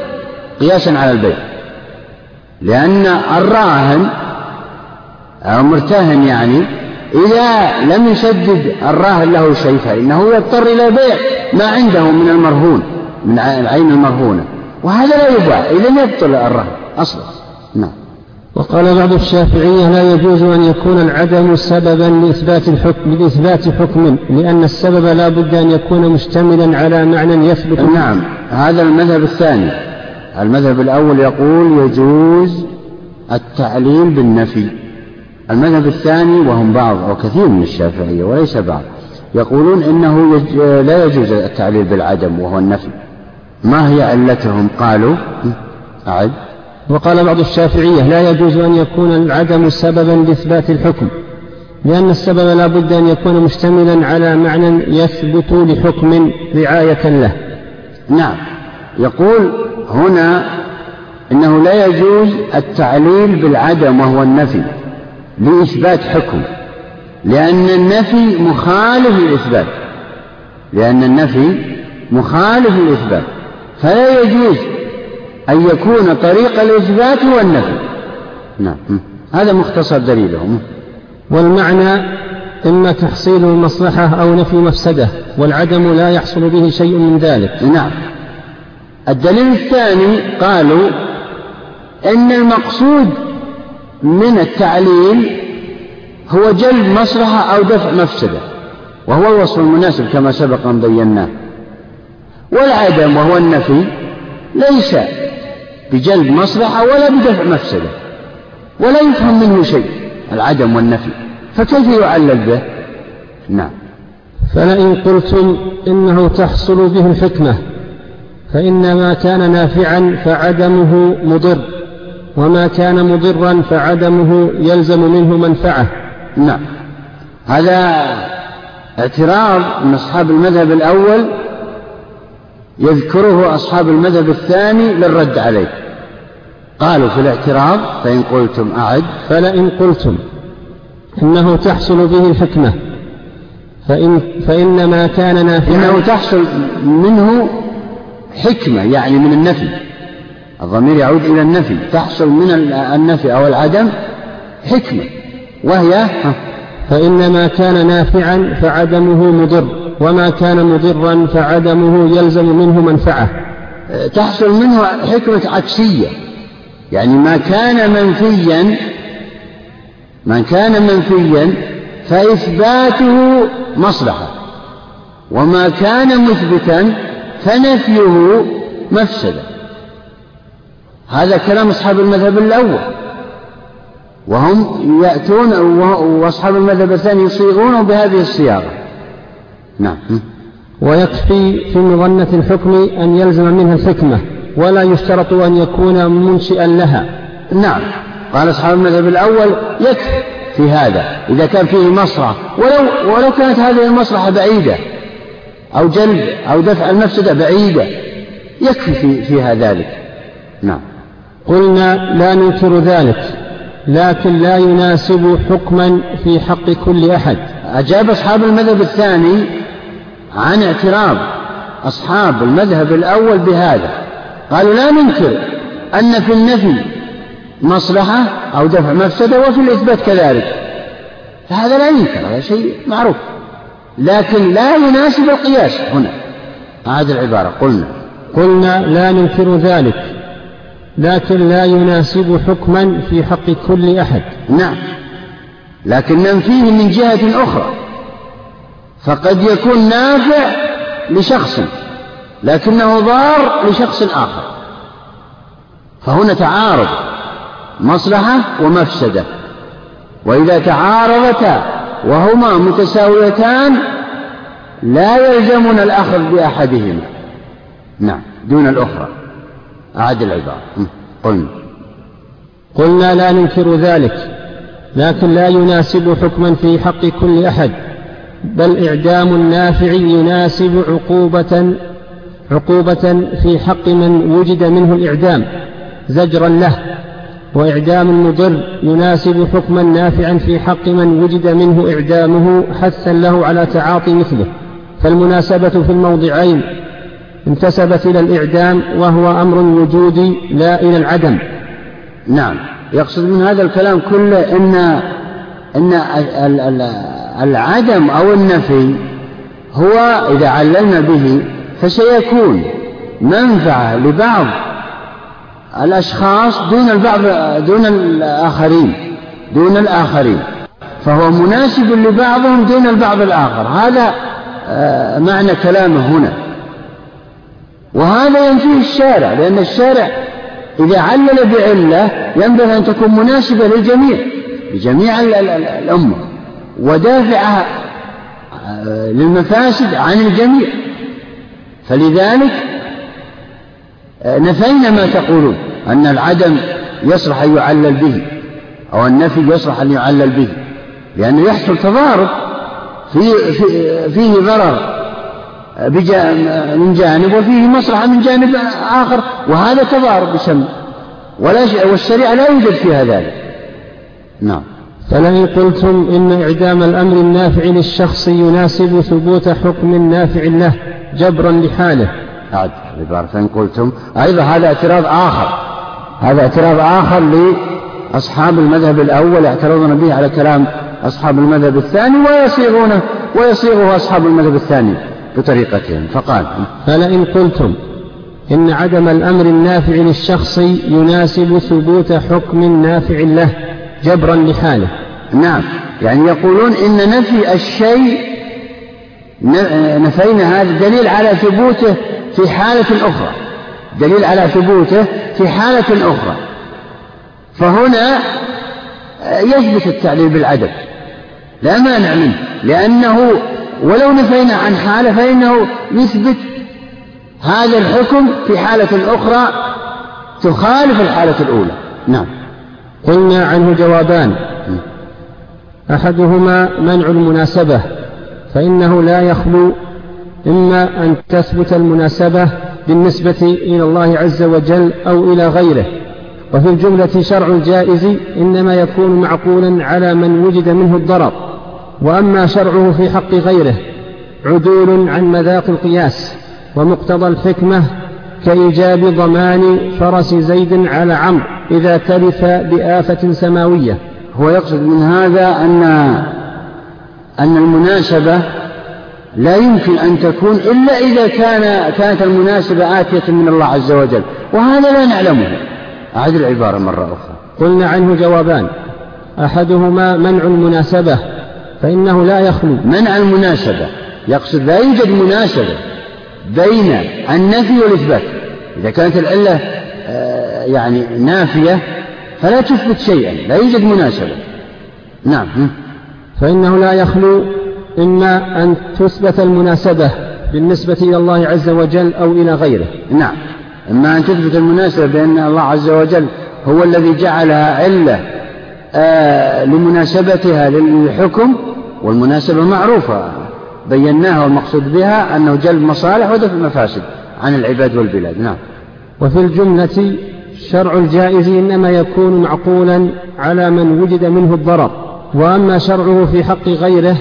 قياسا على البيع. لأن الراهن أو مرتهن يعني إذا لم يسدد الراهن له شيء فإنه يضطر إلى بيع ما عنده من المرهون من العين المرهونة. وهذا لا يباع إذا يبطل الرهن أصلا. نعم. وقال بعض الشافعية لا يجوز أن يكون العدم سببا لإثبات الحكم لإثبات حكم لأن السبب لا بد أن يكون مشتملا على معنى يثبت نعم. هذا المذهب الثاني. المذهب الأول يقول يجوز التعليل بالنفي. المذهب الثاني وهم بعض أو كثير من الشافعية وليس بعض يقولون إنه لا يجوز التعليل بالعدم وهو النفي. ما هي علتهم؟ قالوا أعد. وقال بعض الشافعية لا يجوز أن يكون العدم سببا لإثبات الحكم لأن السبب لا بد أن يكون مشتملا على معنى يثبت لحكم رعاية له. نعم. يقول هنا إنه لا يجوز التعليل بالعدم وهو النفي لإثبات حكم لأن النفي مخالف للإثبات لأن النفي مخالف للإثبات. فلا يجوز أن يكون طريق الإثبات هو النفي. نعم. هذا مختصر دليلهم. والمعنى إما تحصيل المصلحة أو نفي مفسدة والعدم لا يحصل به شيء من ذلك. نعم. الدليل الثاني قالوا إن المقصود من التعليل هو جلب مصلحة أو دفع مفسدة وهو الوصف المناسب كما سبق أن بيناه. والعدم وهو النفي ليس بجلب مصلحة ولا بدفع مفسدة ولا يفهم منه شيء العدم والنفي. فكيف يعلل به؟ نعم. فلئن قلتم إنه تحصل به الحكمة فإن ما كان نافعا فعدمه مضر وما كان مضرا فعدمه يلزم منه منفعة. نعم. هذا اعتراض من أصحاب المذهب الأول يذكره أصحاب المذهب الثاني للرد عليه. قالوا في الاعتراض فإن قلتم أعد. فلئن قلتم إنه تحصل به الحكمة. فإن, فإن ما كان نافعا. إنه تحصل منه حكمة يعني من النفي. الضمير يعود إلى النفي. تحصل من النفي أو العدم حكمة وهي فإن ما كان نافعا فعدمه مضر. وما كان مضرا فعدمه يلزم منه منفعة. تحصل منه حكمة عكسية. يعني ما كان منفيا من كان منفيا فإثباته مصلحة. وما كان مثبتا فنفيه مفسدة. هذا كلام أصحاب المذهب الأول. وهم يأتون وأصحاب المذهب الثاني يصيغونه بهذه الصياغة. نعم. ويكفي في مظنة الحكم أن يلزم منها الحكمة ولا يشترط أن يكون منشئا لها. نعم. قال أصحاب المذهب الأول يكفي في هذا إذا كان فيه مصلحة ولو ولو كانت هذه المصلحة بعيدة أو جلب أو دفع المفسدة بعيدة يكفي في فيها ذلك. نعم. قلنا لا ننكر ذلك لكن لا يناسب حكما في حق كل أحد. أجاب أصحاب المذهب الثاني عن اعتراض أصحاب المذهب الأول بهذا. قالوا لا ننكر أن في النفي مصلحة أو دفع مفسدة وفي الإثبات كذلك. فهذا لا ينكر هذا شيء معروف. لكن لا يناسب القياس هنا. هذه العبارة قلنا. قلنا لا ننكر ذلك لكن لا يناسب حكما في حق كل أحد. نعم. لكن ننفيه من جهة أخرى. فقد يكون نافع لشخص لكنه ضار لشخص آخر. فهنا تعارض مصلحة ومفسدة. وإذا تعارضتا وهما متساويتان لا يلزمنا الأخذ بأحدهما. نعم دون الأخرى. أعد العبارة. قلنا. قلنا لا ننكر ذلك لكن لا يناسب حكما في حق كل أحد. بل إعدام النافع يناسب عقوبة عقوبة في حق من وجد منه الإعدام زجرا له وإعدام المضر يناسب حكما نافعا في حق من وجد منه إعدامه حثا له على تعاطي مثله. فالمناسبة في الموضعين انتسبت إلى الإعدام وهو أمر وجودي لا إلى العدم. نعم. يقصد من هذا الكلام كله أن أن العدم أو النفي هو إذا عللنا به فسيكون منفعة لبعض الأشخاص دون البعض دون الآخرين دون الآخرين. فهو مناسب لبعضهم دون البعض الآخر. هذا آه، معنى كلامه هنا. وهذا ينفيه الشارع لأن الشارع إذا علل بعلة ينبغي أن تكون مناسبة للجميع لجميع الأمة. ودافعة آه، للمفاسد عن الجميع. فلذلك آه، نفينا ما تقولون أن العدم يصلح أن يعلل به أو النفي يصلح أن يعلل به لأنه يحصل تضارب فيه, فيه ضرر من جانب وفيه مصلحة من جانب آخر وهذا تضارب يسمى ولا والشريعة لا يوجد فيها ذلك. نعم. فلئن قلتم إن إعدام الأمر النافع للشخص يناسب ثبوت حكم نافع له جبرا لحاله. أعد فإن قلتم أيضا هذا اعتراض آخر. هذا اعتراض آخر لأصحاب المذهب الأول يعترضون به على كلام أصحاب المذهب الثاني ويصيغونه ويصيغه أصحاب المذهب الثاني بطريقتهم. فقال فلئن قلتم إن عدم الأمر النافع للشخص يناسب ثبوت حكم نافع له جبرا لحاله نعم. يعني يقولون إن نفي الشيء نفينا هذا دليل على ثبوته في حالة أخرى. دليل على ثبوته في حالة أخرى. فهنا يثبت التعليل بالعدم لا مانع منه. لأنه ولو نفينا عن حالة فإنه يثبت هذا الحكم في حالة أخرى تخالف الحالة الأولى. نعم. قلنا عنه جوابان. أحدهما منع المناسبة فإنه لا يخلو إما أن تثبت المناسبة بالنسبة إلى الله عز وجل أو إلى غيره. وفي الجملة شرع الجائز إنما يكون معقولا على من وجد منه الضرر. وأما شرعه في حق غيره عدول عن مذاق القياس ومقتضى الحكمة كإيجاب ضمان فرس زيد على عمرو. إذا تلف بآفة سماوية. هو يقصد من هذا أن أن المناسبة لا يمكن أن تكون إلا إذا كان كانت المناسبة آتية من الله عز وجل. وهذا لا نعلمه. أعد العبارة مرة أخرى. قلنا عنه جوابان. أحدهما منع المناسبة فإنه لا يخلو. منع المناسبة. يقصد لا يوجد مناسبة بين النفي والإثبات. إذا كانت العلة آه، يعني نافية فلا تثبت شيئا لا يوجد مناسبة. نعم فإنه لا يخلو إما أن تثبت المناسبة بالنسبة إلى الله عز وجل أو إلى غيره. نعم إما أن تثبت المناسبة بأن الله عز وجل هو الذي جعلها علة آه لمناسبتها للحكم والمناسبة معروفة بيناها والمقصود بها أنه جلب مصالح ودفع مفاسد عن العباد والبلاد. نعم. وفي الجملة شرع الجائز إنما يكون معقولا على من وجد منه الضرر وأما شرعه في حق غيره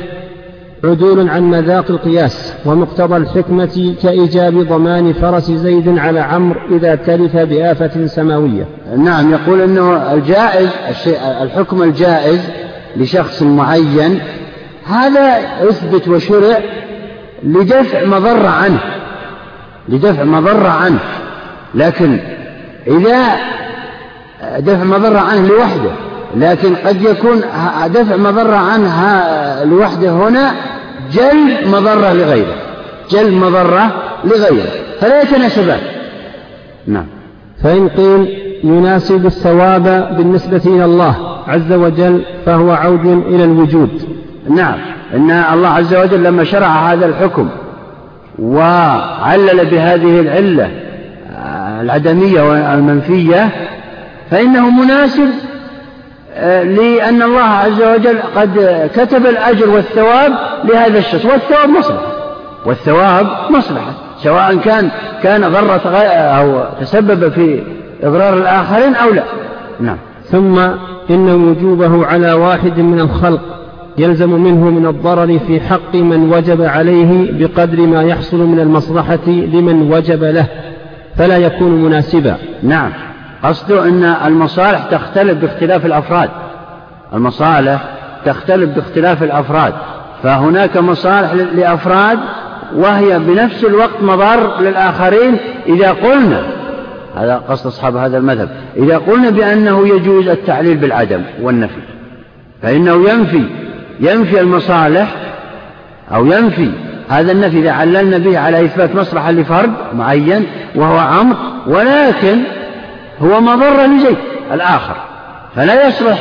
عدول عن مذاق القياس ومقتضى الحكمة كإيجاب ضمان فرس زيد على عمرو إذا تلف بآفة سماوية. نعم يقول أنه الجائز الحكم الجائز لشخص معين هذا اثبت وشرع لدفع مضرة عنه لدفع مضرة عنه لكن إذا دفع مضرة عنه لوحده لكن قد يكون دفع مضرة عنه لوحده هنا جلب مضرة لغيره جلب مضرة لغيره فلا يتناسبان. نعم. فإن قيل يناسب الثواب بالنسبة إلى الله عز وجل فهو عود إلى الوجود. نعم. إن الله عز وجل لما شرع هذا الحكم وعلل بهذه العلة العدمية والمنفية فإنه مناسب آه، لأن الله عز وجل قد كتب الأجر والثواب لهذا الشخص والثواب مصلحة. والثواب مصلحة سواء كان كان ضرة أو تسبب في إضرار الآخرين أو لا. نعم. ثم إن وجوبه على واحد من الخلق يلزم منه من الضرر في حق من وجب عليه بقدر ما يحصل من المصلحة لمن وجب له. فلا يكون مناسبا. نعم. قصده أن المصالح تختلف باختلاف الأفراد. المصالح تختلف باختلاف الأفراد. فهناك مصالح لأفراد وهي بنفس الوقت مضار للآخرين إذا قلنا هذا قصد أصحاب هذا المذهب إذا قلنا بأنه يجوز التعليل بالعدم والنفي فإنه ينفي ينفي المصالح أو ينفي هذا النفي إذا عللنا به على إثبات مصلحة لفرد معين وهو عمر ولكن هو مضرة لزيد الآخر. فلا يصلح